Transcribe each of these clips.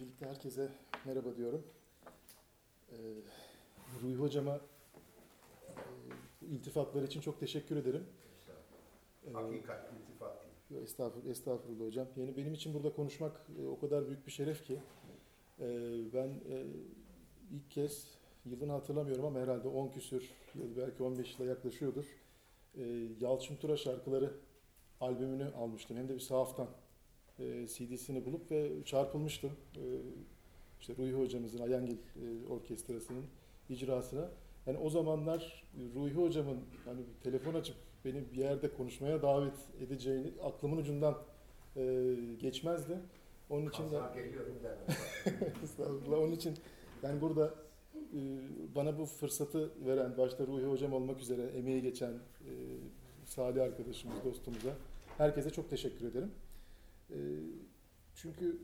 Öncelikle herkese merhaba diyorum. Ee, Ruhi Hocama e, bu iltifatları için çok teşekkür ederim. Ee, Hakikat, iltifat değil. Estağfurullah, estağfurullah hocam. Yani benim için burada konuşmak e, o kadar büyük bir şeref ki e, ben e, ilk kez yılını hatırlamıyorum ama herhalde 10 küsür belki 15 yıla yaklaşıyordur. E, Yalçın Tura şarkıları albümünü almıştım. Hem de bir sahaftan e, CD'sini bulup ve çarpılmıştım. E, işte Ruhi hocamızın Ayangil e, orkestrasının icrasına. Yani o zamanlar Ruhi hocamın hani telefon açıp beni bir yerde konuşmaya davet edeceğini aklımın ucundan e, geçmezdi. Onun için de geliyorum. Estağfurullah. Onun için yani burada e, bana bu fırsatı veren başta Ruhi Hocam olmak üzere emeği geçen e, Salih arkadaşımız, dostumuza herkese çok teşekkür ederim. E, çünkü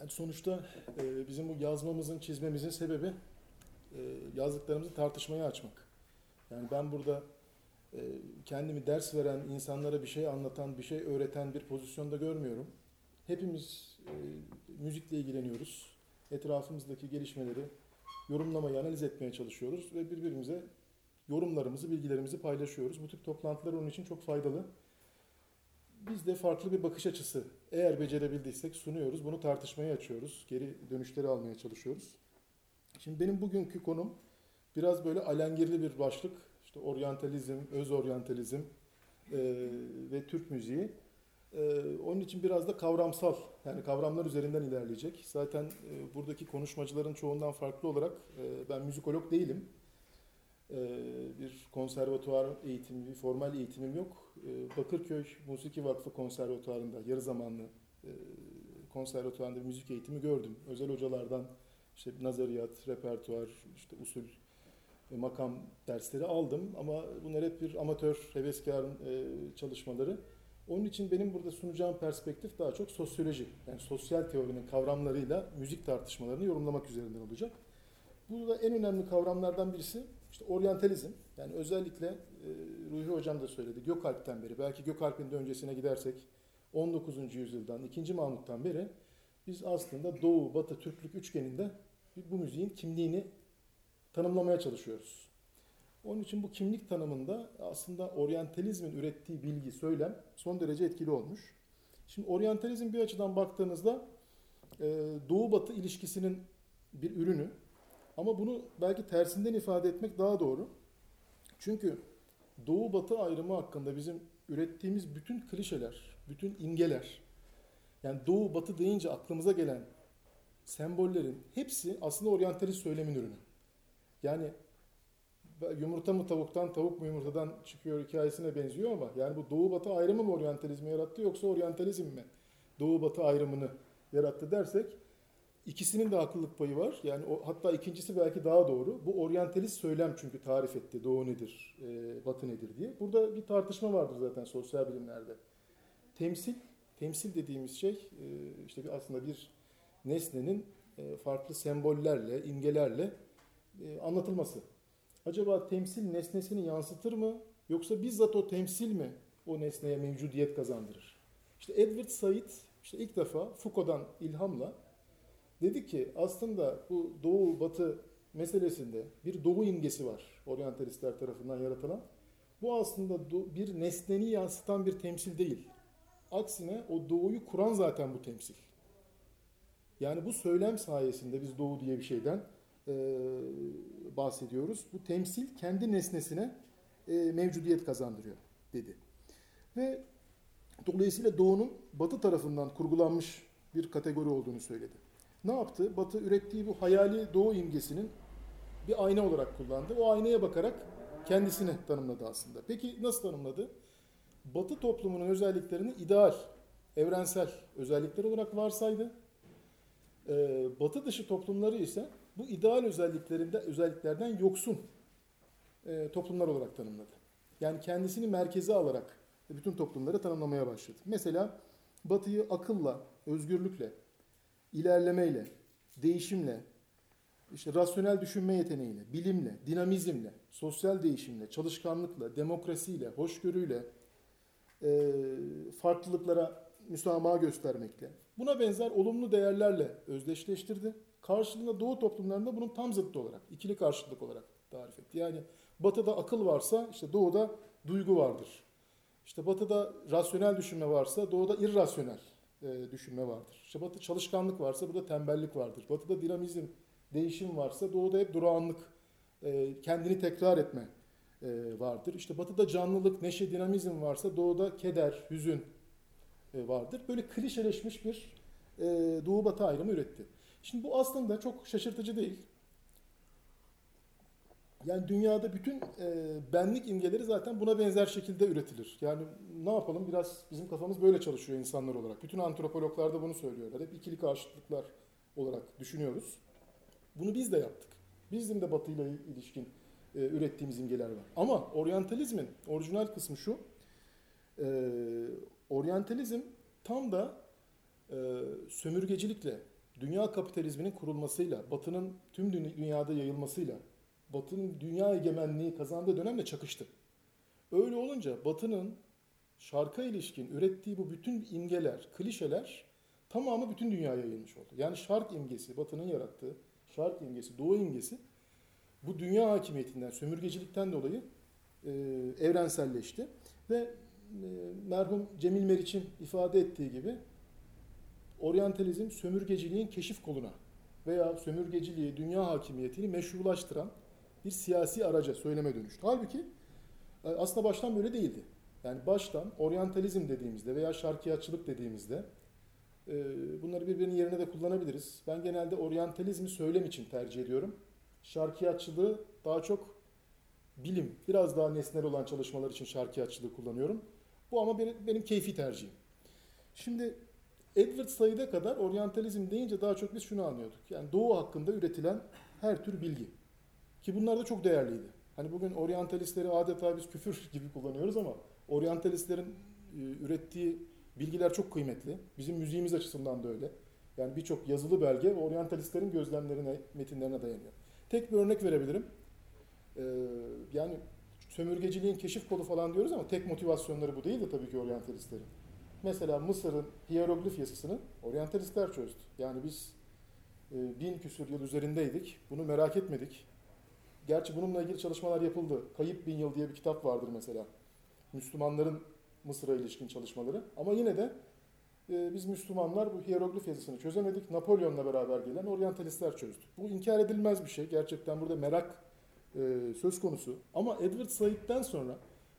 yani sonuçta e, bizim bu yazmamızın, çizmemizin sebebi e, yazdıklarımızı tartışmaya açmak. Yani ben burada e, kendimi ders veren, insanlara bir şey anlatan, bir şey öğreten bir pozisyonda görmüyorum. Hepimiz e, müzikle ilgileniyoruz. Etrafımızdaki gelişmeleri yorumlamaya, analiz etmeye çalışıyoruz ve birbirimize yorumlarımızı, bilgilerimizi paylaşıyoruz. Bu tip toplantılar onun için çok faydalı. Biz de farklı bir bakış açısı eğer becerebildiysek sunuyoruz. Bunu tartışmaya açıyoruz. Geri dönüşleri almaya çalışıyoruz. Şimdi benim bugünkü konum biraz böyle alengirli bir başlık. İşte oryantalizm, öz oryantalizm e, ve Türk müziği. E, onun için biraz da kavramsal, yani kavramlar üzerinden ilerleyecek. Zaten e, buradaki konuşmacıların çoğundan farklı olarak e, ben müzikolog değilim. E, bir konservatuvar eğitimi, formal eğitimim yok. E, Bakırköy Musiki Vakfı Konservatuvarı'nda yarı zamanlı e, konservatuvarında bir müzik eğitimi gördüm. Özel hocalardan işte nazariyat, repertuar, işte usul ve makam dersleri aldım ama bunlar hep bir amatör, heveskarın e, çalışmaları. Onun için benim burada sunacağım perspektif daha çok sosyoloji, yani sosyal teorinin kavramlarıyla müzik tartışmalarını yorumlamak üzerinden olacak. Burada en önemli kavramlardan birisi işte oryantalizm. Yani özellikle e, Ruhi Hocam da söyledi Gökalp'ten beri, belki Gökalp'in de öncesine gidersek 19. yüzyıldan, 2. Mahmut'tan beri biz aslında Doğu, Batı, Türklük üçgeninde bu müziğin kimliğini tanımlamaya çalışıyoruz. Onun için bu kimlik tanımında aslında oryantalizmin ürettiği bilgi, söylem son derece etkili olmuş. Şimdi oryantalizm bir açıdan baktığınızda e, Doğu-Batı ilişkisinin bir ürünü. Ama bunu belki tersinden ifade etmek daha doğru. Çünkü Doğu-Batı ayrımı hakkında bizim ürettiğimiz bütün klişeler, bütün imgeler, yani Doğu-Batı deyince aklımıza gelen sembollerin hepsi aslında oryantalist söylemin ürünü. Yani yumurta mı tavuktan, tavuk mu yumurtadan çıkıyor hikayesine benziyor ama yani bu Doğu Batı ayrımı mı oryantalizmi yarattı yoksa oryantalizm mi Doğu Batı ayrımını yarattı dersek ikisinin de haklılık payı var. Yani o, hatta ikincisi belki daha doğru. Bu oryantalist söylem çünkü tarif etti Doğu nedir, e, Batı nedir diye. Burada bir tartışma vardır zaten sosyal bilimlerde. Temsil, temsil dediğimiz şey e, işte bir aslında bir nesnenin e, farklı sembollerle, imgelerle e, anlatılması. Acaba temsil nesnesini yansıtır mı yoksa bizzat o temsil mi o nesneye mevcudiyet kazandırır? İşte Edward Said işte ilk defa Foucault'dan ilhamla dedi ki aslında bu doğu batı meselesinde bir doğu imgesi var oryantalistler tarafından yaratılan. Bu aslında bir nesneni yansıtan bir temsil değil. Aksine o doğuyu kuran zaten bu temsil. Yani bu söylem sayesinde biz doğu diye bir şeyden e, bahsediyoruz. Bu temsil kendi nesnesine e, mevcudiyet kazandırıyor dedi. Ve dolayısıyla doğunun batı tarafından kurgulanmış bir kategori olduğunu söyledi. Ne yaptı? Batı ürettiği bu hayali doğu imgesinin bir ayna olarak kullandı. O aynaya bakarak kendisini tanımladı aslında. Peki nasıl tanımladı? Batı toplumunun özelliklerini ideal, evrensel özellikler olarak varsaydı. Ee, batı dışı toplumları ise bu ideal özelliklerinde özelliklerden yoksun e, toplumlar olarak tanımladı. Yani kendisini merkeze alarak bütün toplumları tanımlamaya başladı. Mesela Batı'yı akılla, özgürlükle, ilerlemeyle, değişimle, işte rasyonel düşünme yeteneğiyle, bilimle, dinamizmle, sosyal değişimle, çalışkanlıkla, demokrasiyle, hoşgörüyle, e, farklılıklara müsamaha göstermekle, Buna benzer olumlu değerlerle özdeşleştirdi. Karşılığında Doğu toplumlarında bunun tam zıttı olarak, ikili karşılık olarak tarif etti. Yani Batı'da akıl varsa işte Doğu'da duygu vardır. İşte Batı'da rasyonel düşünme varsa Doğu'da irrasyonel e, düşünme vardır. İşte Batı çalışkanlık varsa burada tembellik vardır. Batı'da dinamizm, değişim varsa Doğu'da hep durağanlık, e, kendini tekrar etme e, vardır. İşte Batı'da canlılık, neşe, dinamizm varsa Doğu'da keder, hüzün e, vardır. Böyle klişeleşmiş bir e, Doğu-Batı ayrımı üretti. Şimdi bu aslında çok şaşırtıcı değil. Yani dünyada bütün e, benlik imgeleri zaten buna benzer şekilde üretilir. Yani ne yapalım biraz bizim kafamız böyle çalışıyor insanlar olarak. Bütün antropologlar da bunu söylüyorlar. Hep ikili karşıtlıklar olarak düşünüyoruz. Bunu biz de yaptık. Bizim de Batı ile ilişkin e, ürettiğimiz imgeler var. Ama oryantalizmin orijinal kısmı şu. E, oryantalizm tam da e, sömürgecilikle, dünya kapitalizminin kurulmasıyla, Batı'nın tüm dünyada yayılmasıyla Batı'nın dünya egemenliği kazandığı dönemle çakıştı. Öyle olunca Batı'nın şarka ilişkin ürettiği bu bütün imgeler, klişeler tamamı bütün dünyaya yayılmış oldu. Yani şark imgesi, Batı'nın yarattığı şark imgesi, doğu imgesi bu dünya hakimiyetinden, sömürgecilikten dolayı e, evrenselleşti. Ve e, merhum Cemil Meriç'in ifade ettiği gibi oryantalizm sömürgeciliğin keşif koluna veya sömürgeciliği, dünya hakimiyetini meşrulaştıran bir siyasi araca söyleme dönüştü. Halbuki e, aslında baştan böyle değildi. Yani baştan oryantalizm dediğimizde veya şarkiyatçılık dediğimizde e, bunları birbirinin yerine de kullanabiliriz. Ben genelde oryantalizmi söylem için tercih ediyorum. Şarkiyatçılığı daha çok bilim, biraz daha nesnel olan çalışmalar için şarkiyatçılığı kullanıyorum. Bu ama benim, keyfi tercihim. Şimdi Edward Said'e kadar oryantalizm deyince daha çok biz şunu anlıyorduk. Yani doğu hakkında üretilen her tür bilgi. Ki bunlar da çok değerliydi. Hani bugün oryantalistleri adeta biz küfür gibi kullanıyoruz ama oryantalistlerin e, ürettiği bilgiler çok kıymetli. Bizim müziğimiz açısından da öyle. Yani birçok yazılı belge oryantalistlerin gözlemlerine, metinlerine dayanıyor. Tek bir örnek verebilirim. Ee, yani sömürgeciliğin keşif kolu falan diyoruz ama tek motivasyonları bu değil de tabii ki oryantalistlerin. Mesela Mısır'ın hieroglif yazısını oryantalistler çözdü. Yani biz e, bin küsur yıl üzerindeydik. Bunu merak etmedik. Gerçi bununla ilgili çalışmalar yapıldı. Kayıp Bin Yıl diye bir kitap vardır mesela. Müslümanların Mısır'a ilişkin çalışmaları. Ama yine de e, biz Müslümanlar bu hieroglif yazısını çözemedik. Napolyon'la beraber gelen oryantalistler çözdü. Bu inkar edilmez bir şey. Gerçekten burada merak e, söz konusu. Ama Edward Said'den sonra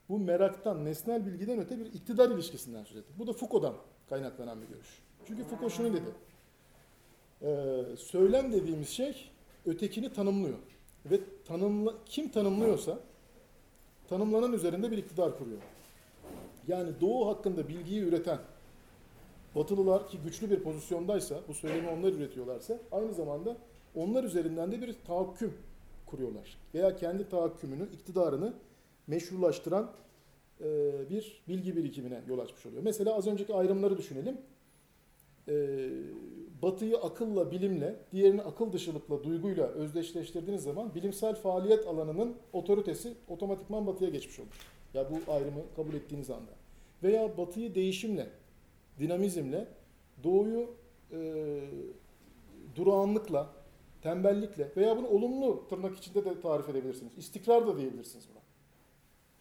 bu meraktan, nesnel bilgiden öte bir iktidar ilişkisinden söz ettik. Bu da Foucault'dan kaynaklanan bir görüş. Çünkü Foucault şunu dedi. E, söylem dediğimiz şey ötekini tanımlıyor. Ve tanımla, kim tanımlıyorsa tanımlanan üzerinde bir iktidar kuruyor. Yani Doğu hakkında bilgiyi üreten Batılılar ki güçlü bir pozisyondaysa, bu söylemi onlar üretiyorlarsa aynı zamanda onlar üzerinden de bir tahakküm kuruyorlar. Veya kendi tahakkümünü, iktidarını meşrulaştıran e, bir bilgi birikimine yol açmış oluyor. Mesela az önceki ayrımları düşünelim. E, batıyı akılla, bilimle, diğerini akıl dışılıkla, duyguyla özdeşleştirdiğiniz zaman bilimsel faaliyet alanının otoritesi otomatikman batıya geçmiş olur. Ya bu ayrımı kabul ettiğiniz anda. Veya batıyı değişimle, dinamizmle, doğuyu e, durağanlıkla, tembellikle veya bunu olumlu tırnak içinde de tarif edebilirsiniz. İstikrar da diyebilirsiniz buna.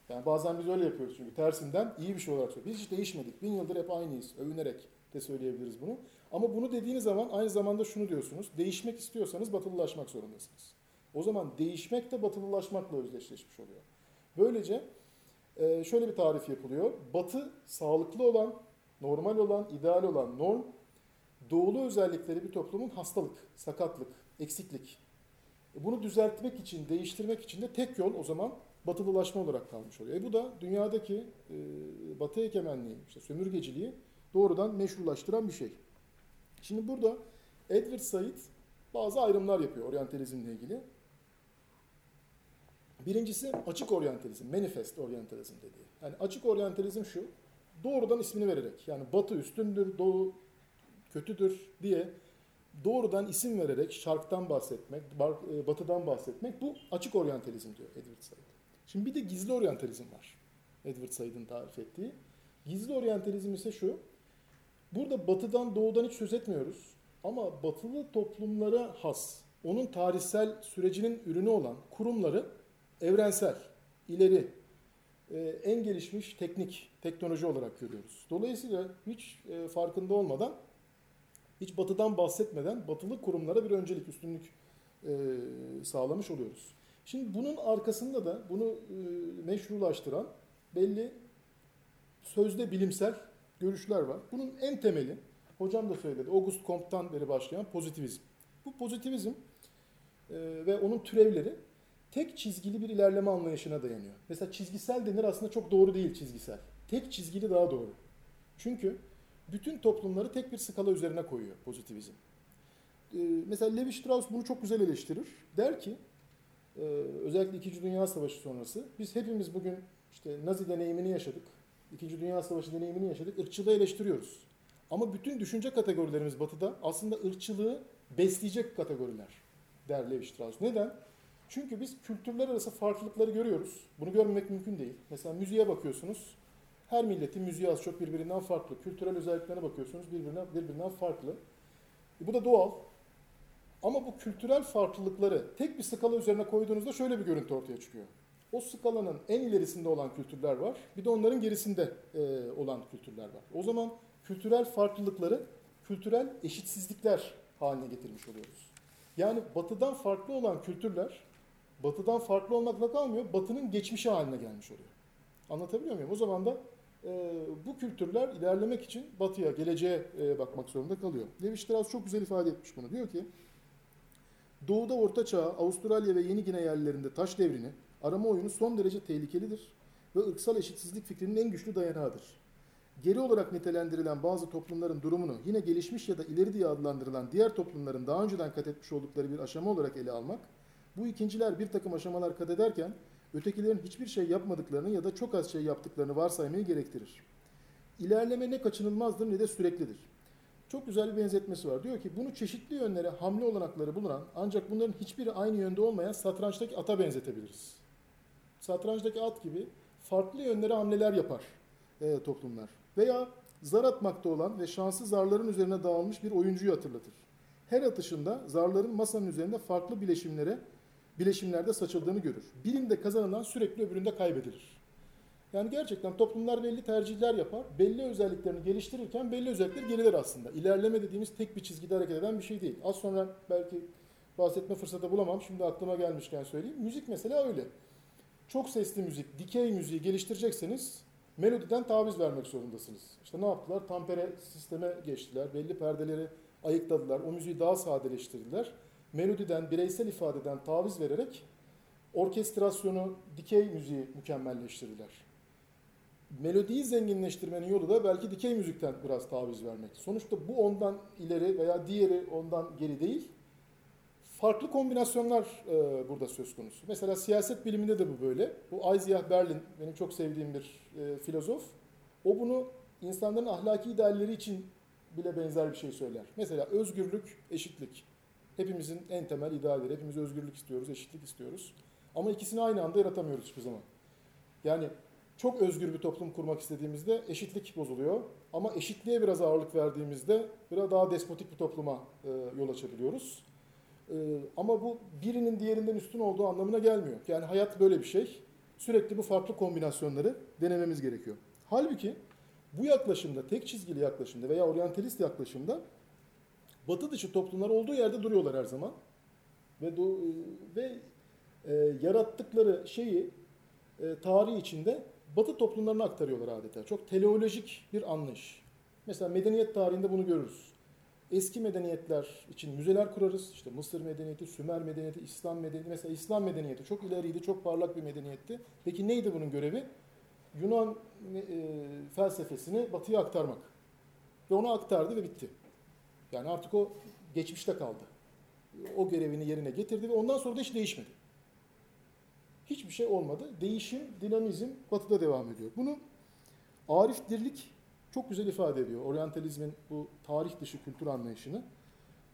Yani bazen biz öyle yapıyoruz çünkü tersinden iyi bir şey olarak söylüyoruz. Biz hiç değişmedik. Bin yıldır hep aynıyız. Övünerek de söyleyebiliriz bunu. Ama bunu dediğiniz zaman aynı zamanda şunu diyorsunuz. Değişmek istiyorsanız batılılaşmak zorundasınız. O zaman değişmek de batılılaşmakla özdeşleşmiş oluyor. Böylece e, şöyle bir tarif yapılıyor. Batı sağlıklı olan, normal olan, ideal olan norm, doğulu özellikleri bir toplumun hastalık, sakatlık, eksiklik. E, bunu düzeltmek için, değiştirmek için de tek yol o zaman batılılaşma olarak kalmış oluyor. E bu da dünyadaki e, batı egemenliği, işte sömürgeciliği doğrudan meşrulaştıran bir şey. Şimdi burada Edward Said bazı ayrımlar yapıyor oryantalizmle ilgili. Birincisi açık oryantalizm, manifest oryantalizm dediği. Yani açık oryantalizm şu, doğrudan ismini vererek yani batı üstündür, doğu kötüdür diye doğrudan isim vererek şarktan bahsetmek, e, batıdan bahsetmek bu açık oryantalizm diyor Edward Said. Şimdi bir de gizli oryantalizm var. Edward Said'in tarif ettiği. Gizli oryantalizm ise şu, Burada batıdan doğudan hiç söz etmiyoruz. Ama batılı toplumlara has, onun tarihsel sürecinin ürünü olan kurumları evrensel, ileri, e, en gelişmiş teknik, teknoloji olarak görüyoruz. Dolayısıyla hiç e, farkında olmadan, hiç batıdan bahsetmeden batılı kurumlara bir öncelik, üstünlük e, sağlamış oluyoruz. Şimdi bunun arkasında da bunu meşrulaştıran belli sözde bilimsel görüşler var. Bunun en temeli, hocam da söyledi, August Comte'tan beri başlayan pozitivizm. Bu pozitivizm ve onun türevleri tek çizgili bir ilerleme anlayışına dayanıyor. Mesela çizgisel denir aslında çok doğru değil çizgisel. Tek çizgili daha doğru. Çünkü bütün toplumları tek bir skala üzerine koyuyor pozitivizm. Ee, mesela Levi Strauss bunu çok güzel eleştirir. Der ki, e, özellikle İkinci Dünya Savaşı sonrası, biz hepimiz bugün işte Nazi deneyimini yaşadık, İkinci Dünya Savaşı deneyimini yaşadık, ırkçılığı eleştiriyoruz. Ama bütün düşünce kategorilerimiz batıda aslında ırkçılığı besleyecek kategoriler der Levi Strauss. Neden? Çünkü biz kültürler arası farklılıkları görüyoruz. Bunu görmemek mümkün değil. Mesela müziğe bakıyorsunuz. Her milletin müziği az çok birbirinden farklı. Kültürel özelliklerine bakıyorsunuz birbirinden, birbirinden farklı. E bu da doğal. Ama bu kültürel farklılıkları tek bir skala üzerine koyduğunuzda şöyle bir görüntü ortaya çıkıyor. O skalanın en ilerisinde olan kültürler var. Bir de onların gerisinde e, olan kültürler var. O zaman kültürel farklılıkları kültürel eşitsizlikler haline getirmiş oluyoruz. Yani batıdan farklı olan kültürler batıdan farklı olmakla kalmıyor, batının geçmişi haline gelmiş oluyor. Anlatabiliyor muyum? O zaman da e, bu kültürler ilerlemek için batıya, geleceğe e, bakmak zorunda kalıyor. Levi Strauss çok güzel ifade etmiş bunu. Diyor ki, Doğuda Orta Çağ, Avustralya ve Yeni Gine yerlerinde taş devrini arama oyunu son derece tehlikelidir ve ırksal eşitsizlik fikrinin en güçlü dayanağıdır. Geri olarak nitelendirilen bazı toplumların durumunu yine gelişmiş ya da ileri diye adlandırılan diğer toplumların daha önceden kat etmiş oldukları bir aşama olarak ele almak, bu ikinciler bir takım aşamalar kat ederken ötekilerin hiçbir şey yapmadıklarını ya da çok az şey yaptıklarını varsaymayı gerektirir. İlerleme ne kaçınılmazdır ne de süreklidir. Çok güzel bir benzetmesi var. Diyor ki bunu çeşitli yönlere hamle olanakları bulunan ancak bunların hiçbiri aynı yönde olmayan satrançtaki ata benzetebiliriz. Satrançtaki at gibi farklı yönlere hamleler yapar e, toplumlar. Veya zar atmakta olan ve şanslı zarların üzerine dağılmış bir oyuncuyu hatırlatır. Her atışında zarların masanın üzerinde farklı bileşimlere bileşimlerde saçıldığını görür. Birinde kazanılan sürekli öbüründe kaybedilir. Yani gerçekten toplumlar belli tercihler yapar. Belli özelliklerini geliştirirken belli özellikler geriler aslında. İlerleme dediğimiz tek bir çizgide hareket eden bir şey değil. Az sonra belki bahsetme fırsatı bulamam. Şimdi aklıma gelmişken söyleyeyim. Müzik mesela öyle. Çok sesli müzik, dikey müziği geliştirecekseniz melodiden taviz vermek zorundasınız. İşte ne yaptılar? Tampere sisteme geçtiler. Belli perdeleri ayıkladılar. O müziği daha sadeleştirdiler melodiden, bireysel ifadeden taviz vererek orkestrasyonu, dikey müziği mükemmelleştirdiler. Melodiyi zenginleştirmenin yolu da belki dikey müzikten biraz taviz vermek. Sonuçta bu ondan ileri veya diğeri ondan geri değil. Farklı kombinasyonlar e, burada söz konusu. Mesela siyaset biliminde de bu böyle. Bu Isaiah Berlin, benim çok sevdiğim bir e, filozof. O bunu insanların ahlaki idealleri için bile benzer bir şey söyler. Mesela özgürlük, eşitlik. Hepimizin en temel idealleri. Hepimiz özgürlük istiyoruz, eşitlik istiyoruz. Ama ikisini aynı anda yaratamıyoruz hiçbir zaman. Yani çok özgür bir toplum kurmak istediğimizde eşitlik bozuluyor. Ama eşitliğe biraz ağırlık verdiğimizde biraz daha despotik bir topluma e, yol açabiliyoruz. E, ama bu birinin diğerinden üstün olduğu anlamına gelmiyor. Yani hayat böyle bir şey. Sürekli bu farklı kombinasyonları denememiz gerekiyor. Halbuki bu yaklaşımda, tek çizgili yaklaşımda veya oryantalist yaklaşımda batı dışı toplumlar olduğu yerde duruyorlar her zaman. Ve do, ve e, yarattıkları şeyi e, tarih içinde batı toplumlarına aktarıyorlar adeta. Çok teleolojik bir anlayış. Mesela medeniyet tarihinde bunu görürüz. Eski medeniyetler için müzeler kurarız. İşte Mısır medeniyeti, Sümer medeniyeti, İslam medeniyeti. Mesela İslam medeniyeti çok ileriydi, çok parlak bir medeniyetti. Peki neydi bunun görevi? Yunan e, felsefesini batıya aktarmak. Ve onu aktardı ve bitti. Yani artık o geçmişte kaldı. O görevini yerine getirdi ve ondan sonra da hiç değişmedi. Hiçbir şey olmadı. Değişim, dinamizm batıda devam ediyor. Bunu Arif Dirlik çok güzel ifade ediyor. Oryantalizmin bu tarih dışı kültür anlayışını.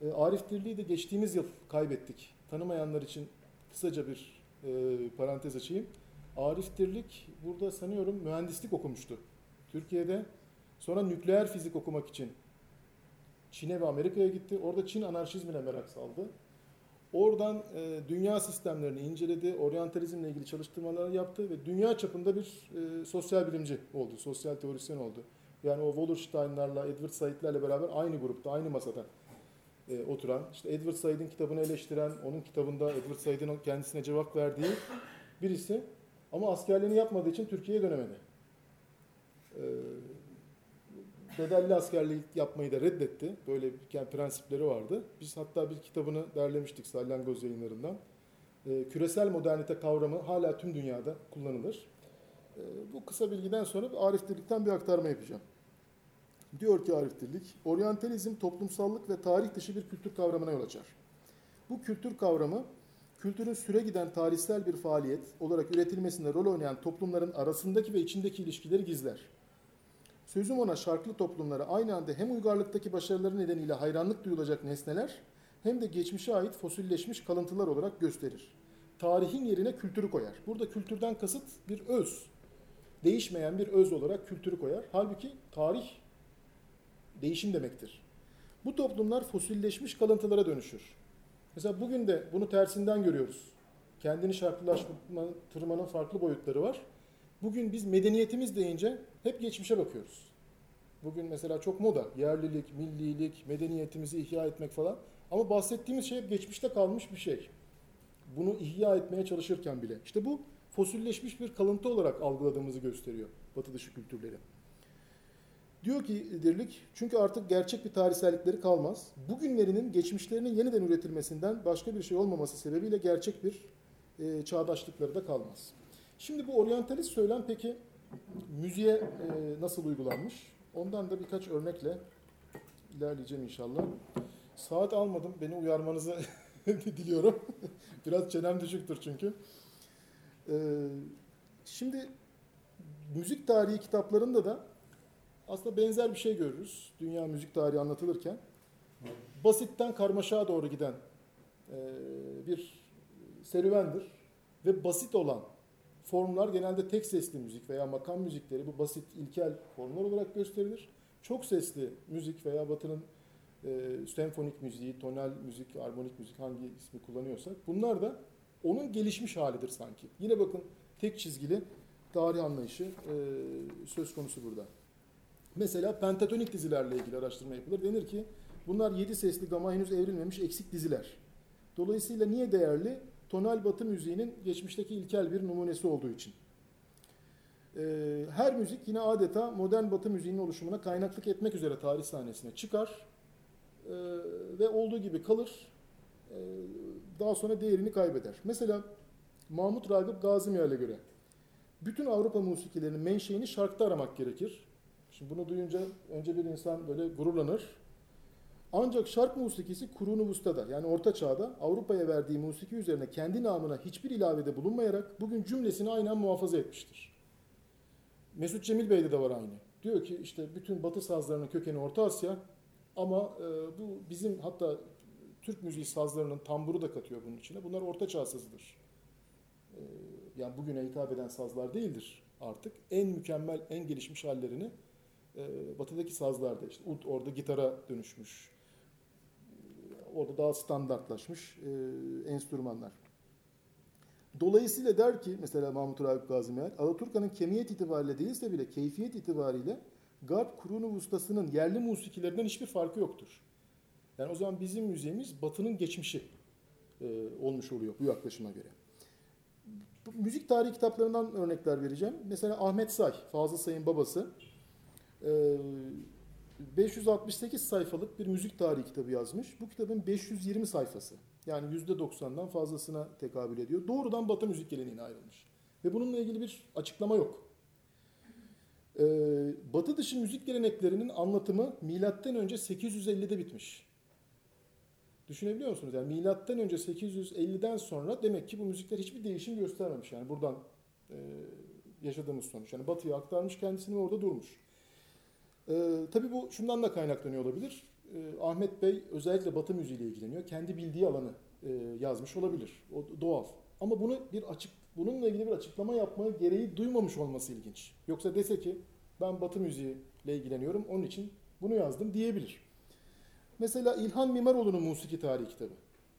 E, Arif Dirlik'i de geçtiğimiz yıl kaybettik. Tanımayanlar için kısaca bir e, parantez açayım. Arif Dirlik burada sanıyorum mühendislik okumuştu. Türkiye'de sonra nükleer fizik okumak için Çin'e ve Amerika'ya gitti. Orada Çin anarşizmine merak saldı. Oradan e, dünya sistemlerini inceledi, oryantalizmle ilgili çalıştırmalar yaptı ve dünya çapında bir e, sosyal bilimci oldu, sosyal teorisyen oldu. Yani o Wallerstein'larla, Edward Said'lerle beraber aynı grupta, aynı masada e, oturan, işte Edward Said'in kitabını eleştiren, onun kitabında Edward Said'in kendisine cevap verdiği birisi ama askerliğini yapmadığı için Türkiye'ye dönemedi. E, bedelli askerliği yapmayı da reddetti. Böyle yani prensipleri vardı. Biz hatta bir kitabını derlemiştik Salyangoz yayınlarından. E, küresel modernite kavramı hala tüm dünyada kullanılır. E, bu kısa bilgiden sonra Arif Dirlik'ten bir aktarma yapacağım. Diyor ki Arif Dirlik, oryantalizm toplumsallık ve tarih dışı bir kültür kavramına yol açar. Bu kültür kavramı, kültürün süre giden tarihsel bir faaliyet olarak üretilmesinde rol oynayan toplumların arasındaki ve içindeki ilişkileri gizler. Sözüm ona şarklı toplumlara aynı anda hem uygarlıktaki başarıları nedeniyle hayranlık duyulacak nesneler hem de geçmişe ait fosilleşmiş kalıntılar olarak gösterir. Tarihin yerine kültürü koyar. Burada kültürden kasıt bir öz. Değişmeyen bir öz olarak kültürü koyar. Halbuki tarih değişim demektir. Bu toplumlar fosilleşmiş kalıntılara dönüşür. Mesela bugün de bunu tersinden görüyoruz. Kendini şarkılaştırmanın farklı boyutları var. Bugün biz medeniyetimiz deyince hep geçmişe bakıyoruz. Bugün mesela çok moda. Yerlilik, millilik, medeniyetimizi ihya etmek falan. Ama bahsettiğimiz şey hep geçmişte kalmış bir şey. Bunu ihya etmeye çalışırken bile. İşte bu fosilleşmiş bir kalıntı olarak algıladığımızı gösteriyor batı dışı kültürleri. Diyor ki Dirlik, çünkü artık gerçek bir tarihsellikleri kalmaz. Bugünlerinin geçmişlerinin yeniden üretilmesinden başka bir şey olmaması sebebiyle gerçek bir e, çağdaşlıkları da kalmaz. Şimdi bu oryantalist söylem peki müziğe e, nasıl uygulanmış? Ondan da birkaç örnekle ilerleyeceğim inşallah. Saat almadım. Beni uyarmanızı diliyorum. Biraz çenem düşüktür çünkü. Ee, şimdi müzik tarihi kitaplarında da aslında benzer bir şey görürüz. Dünya müzik tarihi anlatılırken. Basitten karmaşağa doğru giden e, bir serüvendir. Ve basit olan formlar genelde tek sesli müzik veya makam müzikleri bu basit ilkel formlar olarak gösterilir. Çok sesli müzik veya batının e, senfonik müziği, tonal müzik, armonik müzik hangi ismi kullanıyorsak bunlar da onun gelişmiş halidir sanki. Yine bakın tek çizgili tarih anlayışı e, söz konusu burada. Mesela pentatonik dizilerle ilgili araştırma yapılır. Denir ki bunlar yedi sesli gama henüz evrilmemiş eksik diziler. Dolayısıyla niye değerli? tonal batı müziğinin geçmişteki ilkel bir numunesi olduğu için. Ee, her müzik yine adeta modern batı müziğinin oluşumuna kaynaklık etmek üzere tarih sahnesine çıkar ee, ve olduğu gibi kalır. Ee, daha sonra değerini kaybeder. Mesela Mahmut Ragıp Gazimyer'e göre bütün Avrupa musikilerinin menşeini şarkta aramak gerekir. Şimdi bunu duyunca önce bir insan böyle gururlanır. Ancak şark musikisi Kurun Vusta'da yani Orta Çağ'da Avrupa'ya verdiği musiki üzerine kendi namına hiçbir ilavede bulunmayarak bugün cümlesini aynen muhafaza etmiştir. Mesut Cemil Bey'de de var aynı. Diyor ki işte bütün batı sazlarının kökeni Orta Asya ama e, bu bizim hatta Türk müziği sazlarının tamburu da katıyor bunun içine. Bunlar Orta Çağ sazıdır. E, yani bugüne hitap eden sazlar değildir artık. En mükemmel, en gelişmiş hallerini e, batıdaki sazlarda işte ud orada gitara dönüşmüş orada daha standartlaşmış e, enstrümanlar. Dolayısıyla der ki mesela Mahmut Ragıp Gazimer, Alaturka'nın kemiyet itibariyle değilse bile keyfiyet itibariyle Garp Kurunu ustasının yerli musikilerinden hiçbir farkı yoktur. Yani o zaman bizim müziğimiz Batı'nın geçmişi e, olmuş oluyor bu yaklaşıma göre. Müzik tarihi kitaplarından örnekler vereceğim. Mesela Ahmet Say, Fazıl Say'ın babası. E, 568 sayfalık bir müzik tarihi kitabı yazmış. Bu kitabın 520 sayfası yani %90'dan fazlasına tekabül ediyor. Doğrudan Batı müzik geleneğine ayrılmış. Ve bununla ilgili bir açıklama yok. Ee, batı dışı müzik geleneklerinin anlatımı milattan önce 850'de bitmiş. Düşünebiliyor musunuz? Yani milattan önce 850'den sonra demek ki bu müzikler hiçbir değişim göstermemiş. Yani buradan e, yaşadığımız sonuç. Yani batıya aktarmış kendisini orada durmuş. Ee, tabii bu şundan da kaynaklanıyor olabilir. Ee, Ahmet Bey özellikle Batı müziğiyle ilgileniyor. Kendi bildiği alanı e, yazmış olabilir. O doğal. Ama bunu bir açık bununla ilgili bir açıklama yapmaya gereği duymamış olması ilginç. Yoksa dese ki ben Batı müziğiyle ilgileniyorum onun için bunu yazdım diyebilir. Mesela İlhan Mimaroğlu'nun Musiki Tarihi kitabı.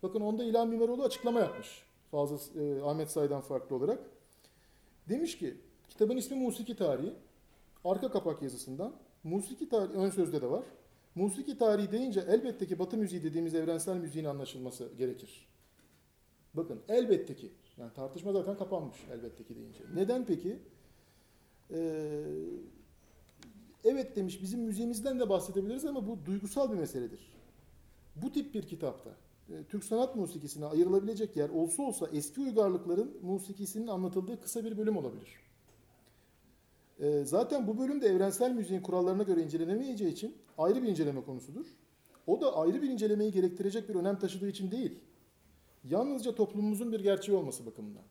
Bakın onda İlhan Mimaroğlu açıklama yapmış. Fazla e, Ahmet Say'dan farklı olarak. Demiş ki kitabın ismi Musiki Tarihi. Arka kapak yazısından musiki tarihi ön sözde de var. Musiki tarihi deyince elbette ki Batı müziği dediğimiz evrensel müziğin anlaşılması gerekir. Bakın elbette ki. Yani tartışma zaten kapanmış elbette ki deyince. Neden peki? Ee, evet demiş bizim müziğimizden de bahsedebiliriz ama bu duygusal bir meseledir. Bu tip bir kitapta e, Türk sanat musikisine ayrılabilecek yer olsa olsa eski uygarlıkların musikisinin anlatıldığı kısa bir bölüm olabilir. E, zaten bu bölüm de evrensel müziğin kurallarına göre incelenemeyeceği için ayrı bir inceleme konusudur. O da ayrı bir incelemeyi gerektirecek bir önem taşıdığı için değil. Yalnızca toplumumuzun bir gerçeği olması bakımından.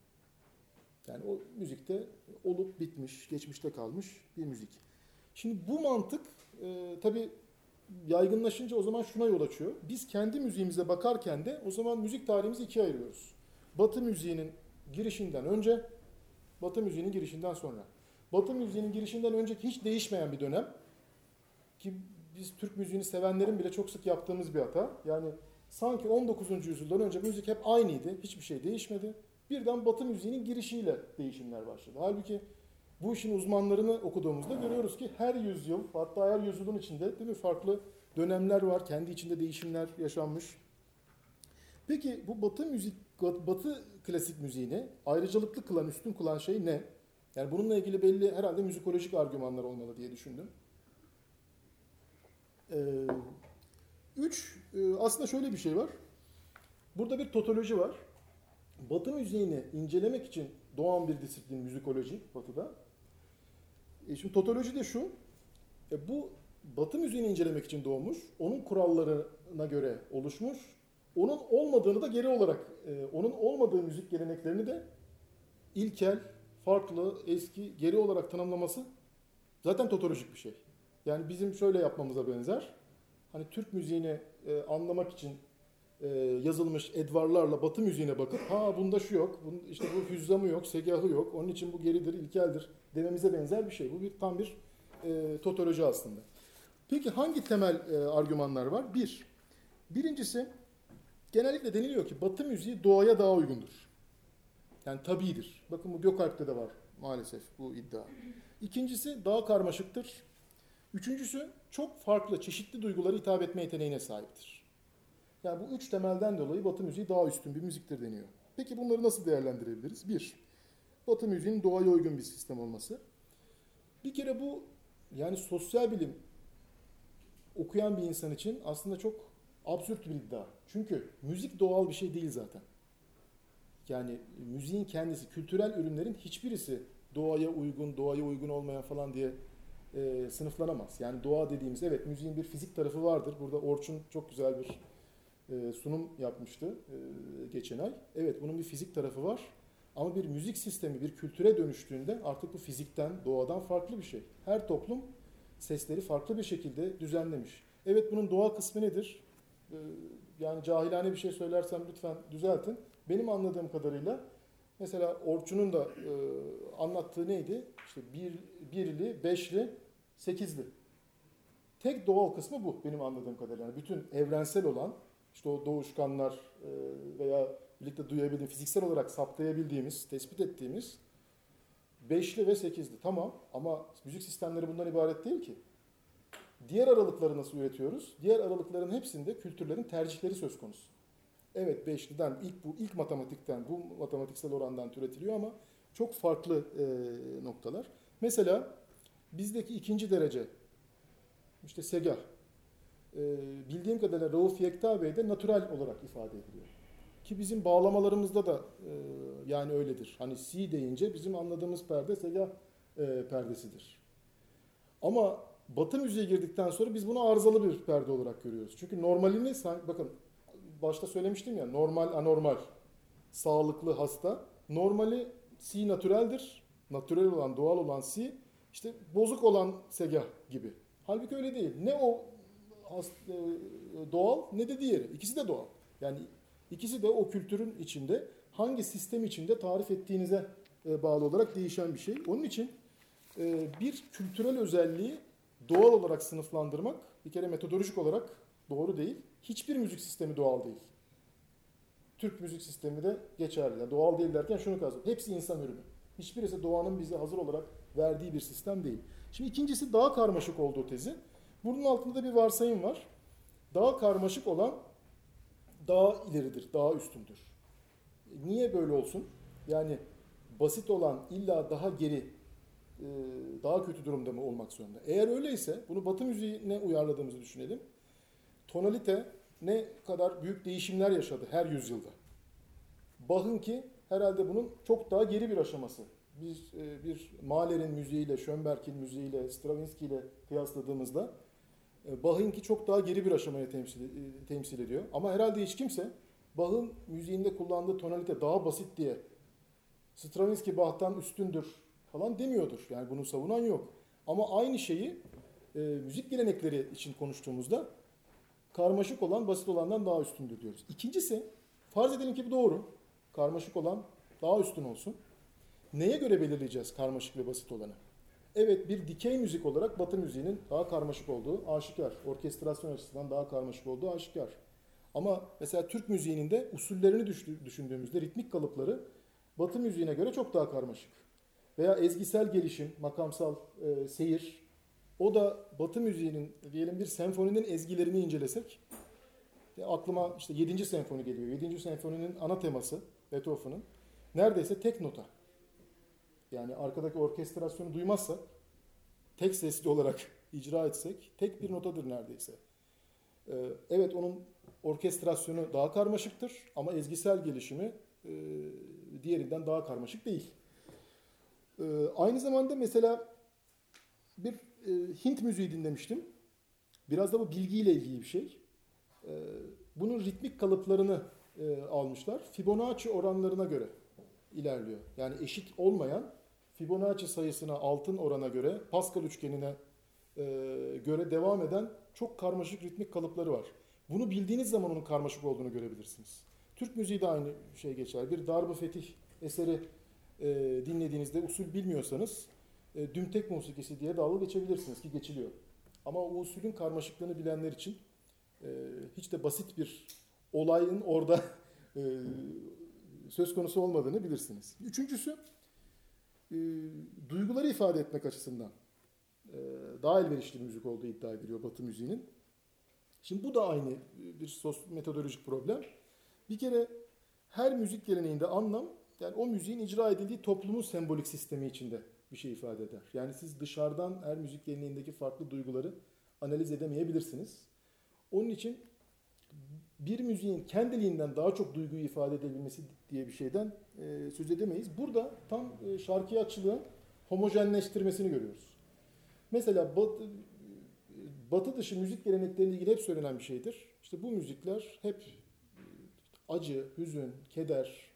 Yani o müzikte olup bitmiş, geçmişte kalmış bir müzik. Şimdi bu mantık e, tabii yaygınlaşınca o zaman şuna yol açıyor. Biz kendi müziğimize bakarken de o zaman müzik tarihimizi ikiye ayırıyoruz. Batı müziğinin girişinden önce, Batı müziğinin girişinden sonra. Batı müziğinin girişinden önceki hiç değişmeyen bir dönem. Ki biz Türk müziğini sevenlerin bile çok sık yaptığımız bir hata. Yani sanki 19. yüzyıldan önce müzik hep aynıydı. Hiçbir şey değişmedi. Birden Batı müziğinin girişiyle değişimler başladı. Halbuki bu işin uzmanlarını okuduğumuzda görüyoruz ki her yüzyıl hatta her yüzyılın içinde değil mi farklı dönemler var. Kendi içinde değişimler yaşanmış. Peki bu Batı müzik Batı klasik müziğini ayrıcalıklı kılan, üstün kılan şey ne? Yani bununla ilgili belli herhalde müzikolojik argümanlar olmalı diye düşündüm. Ee, üç, e, aslında şöyle bir şey var. Burada bir totoloji var. Batı müziğini incelemek için doğan bir disiplin müzikoloji Batı'da. E şimdi totoloji de şu. E bu Batı müziğini incelemek için doğmuş. Onun kurallarına göre oluşmuş. Onun olmadığını da geri olarak, e, onun olmadığı müzik geleneklerini de ilkel, farklı, eski, geri olarak tanımlaması zaten totolojik bir şey. Yani bizim şöyle yapmamıza benzer. Hani Türk müziğini e, anlamak için e, yazılmış edvarlarla Batı müziğine bakıp ha bunda şu yok, bunun, işte bu hüzzamı yok, segahı yok, onun için bu geridir, ilkeldir dememize benzer bir şey. Bu bir tam bir e, totoloji aslında. Peki hangi temel e, argümanlar var? Bir, birincisi genellikle deniliyor ki Batı müziği doğaya daha uygundur. Yani tabidir. Bakın bu Gökalp'te de var maalesef bu iddia. İkincisi daha karmaşıktır. Üçüncüsü çok farklı, çeşitli duyguları hitap etme yeteneğine sahiptir. Yani bu üç temelden dolayı Batı müziği daha üstün bir müziktir deniyor. Peki bunları nasıl değerlendirebiliriz? Bir, Batı müziğinin doğaya uygun bir sistem olması. Bir kere bu yani sosyal bilim okuyan bir insan için aslında çok absürt bir iddia. Çünkü müzik doğal bir şey değil zaten. Yani müziğin kendisi, kültürel ürünlerin hiçbirisi doğaya uygun, doğaya uygun olmayan falan diye e, sınıflanamaz. Yani doğa dediğimiz, evet müziğin bir fizik tarafı vardır. Burada Orçun çok güzel bir e, sunum yapmıştı e, geçen ay. Evet bunun bir fizik tarafı var. Ama bir müzik sistemi bir kültüre dönüştüğünde artık bu fizikten, doğadan farklı bir şey. Her toplum sesleri farklı bir şekilde düzenlemiş. Evet bunun doğa kısmı nedir? Ee, yani cahilane bir şey söylersem lütfen düzeltin. Benim anladığım kadarıyla mesela Orçun'un da e, anlattığı neydi? İşte bir, birli, beşli, sekizli. Tek doğal kısmı bu benim anladığım kadarıyla. Yani bütün evrensel olan işte o doğuşkanlar e, veya birlikte duyabildiğim, fiziksel olarak saptayabildiğimiz, tespit ettiğimiz beşli ve sekizli. Tamam ama müzik sistemleri bundan ibaret değil ki. Diğer aralıkları nasıl üretiyoruz? Diğer aralıkların hepsinde kültürlerin tercihleri söz konusu. Evet beşliden ilk bu ilk matematikten bu matematiksel orandan türetiliyor ama çok farklı e, noktalar. Mesela bizdeki ikinci derece işte segah e, bildiğim kadarıyla Rauf Yekta Bey'de natural olarak ifade ediliyor. Ki bizim bağlamalarımızda da e, yani öyledir. Hani si deyince bizim anladığımız perde segah e, perdesidir. Ama Batı müziğe girdikten sonra biz bunu arızalı bir perde olarak görüyoruz. Çünkü normalini bakın başta söylemiştim ya normal anormal sağlıklı hasta normali si natüreldir. Natürel olan doğal olan si işte bozuk olan segah gibi. Halbuki öyle değil. Ne o e, doğal ne de diğeri. İkisi de doğal. Yani İkisi de o kültürün içinde hangi sistem içinde tarif ettiğinize e, bağlı olarak değişen bir şey. Onun için e, bir kültürel özelliği doğal olarak sınıflandırmak bir kere metodolojik olarak doğru değil. Hiçbir müzik sistemi doğal değil. Türk müzik sistemi de geçerli. Yani doğal değil derken şunu kastediyorum. Hepsi insan ürünü. Hiçbirisi doğanın bize hazır olarak verdiği bir sistem değil. Şimdi ikincisi daha karmaşık olduğu tezi. Bunun altında da bir varsayım var. Daha karmaşık olan daha ileridir, daha üstündür. Niye böyle olsun? Yani basit olan illa daha geri, e, daha kötü durumda mı olmak zorunda? Eğer öyleyse bunu Batı müziğine uyarladığımızı düşünelim. Tonalite ne kadar büyük değişimler yaşadı her yüzyılda. Bach'ın ki herhalde bunun çok daha geri bir aşaması. Biz e, bir Mahler'in müziğiyle, Schönberg'in müziğiyle, Stravinsky ile kıyasladığımızda e, Bach'ınki çok daha geri bir aşamaya temsil, e, temsil ediyor. Ama herhalde hiç kimse Bach'ın müziğinde kullandığı tonalite daha basit diye Stravinsky Bach'tan üstündür falan demiyordur. Yani bunu savunan yok. Ama aynı şeyi e, müzik gelenekleri için konuştuğumuzda karmaşık olan basit olandan daha üstündür diyoruz. İkincisi farz edelim ki bu doğru. Karmaşık olan daha üstün olsun. Neye göre belirleyeceğiz karmaşık ve basit olanı? Evet bir dikey müzik olarak Batı müziğinin daha karmaşık olduğu aşikar. Orkestrasyon açısından daha karmaşık olduğu aşikar. Ama mesela Türk müziğinin de usullerini düşündüğümüzde ritmik kalıpları Batı müziğine göre çok daha karmaşık. Veya ezgisel gelişim, makamsal e, seyir, o da Batı müziğinin diyelim bir senfoninin ezgilerini incelesek e, aklıma işte 7. senfoni geliyor. 7. senfoninin ana teması Beethoven'ın neredeyse tek nota. Yani arkadaki orkestrasyonu duymazsak tek sesli olarak icra etsek tek bir notadır neredeyse. Ee, evet onun orkestrasyonu daha karmaşıktır ama ezgisel gelişimi e, diğerinden daha karmaşık değil. Ee, aynı zamanda mesela bir e, Hint müziği dinlemiştim. Biraz da bu bilgiyle ilgili bir şey. Ee, bunun ritmik kalıplarını e, almışlar. Fibonacci oranlarına göre ilerliyor. Yani eşit olmayan Fibonacci sayısına altın orana göre Pascal üçgenine e, göre devam eden çok karmaşık ritmik kalıpları var. Bunu bildiğiniz zaman onun karmaşık olduğunu görebilirsiniz. Türk müziği de aynı şey geçer. Bir darbe fetih eseri e, dinlediğinizde usul bilmiyorsanız e, dümtek musikisi diye dalga geçebilirsiniz ki geçiliyor. Ama o usulün karmaşıklığını bilenler için e, hiç de basit bir olayın orada e, söz konusu olmadığını bilirsiniz. Üçüncüsü e, duyguları ifade etmek açısından e, daha elverişli bir müzik olduğu iddia ediliyor Batı müziğinin. Şimdi bu da aynı bir sos metodolojik problem. Bir kere her müzik geleneğinde anlam yani o müziğin icra edildiği toplumun sembolik sistemi içinde bir şey ifade eder. Yani siz dışarıdan her müzik geleneğindeki farklı duyguları analiz edemeyebilirsiniz. Onun için bir müziğin kendiliğinden daha çok duyguyu ifade edebilmesi diye bir şeyden e, söz edemeyiz. Burada tam e, şarkıya açılığın homojenleştirmesini görüyoruz. Mesela batı, batı dışı müzik gelenekleriyle ilgili hep söylenen bir şeydir. İşte bu müzikler hep acı, hüzün, keder,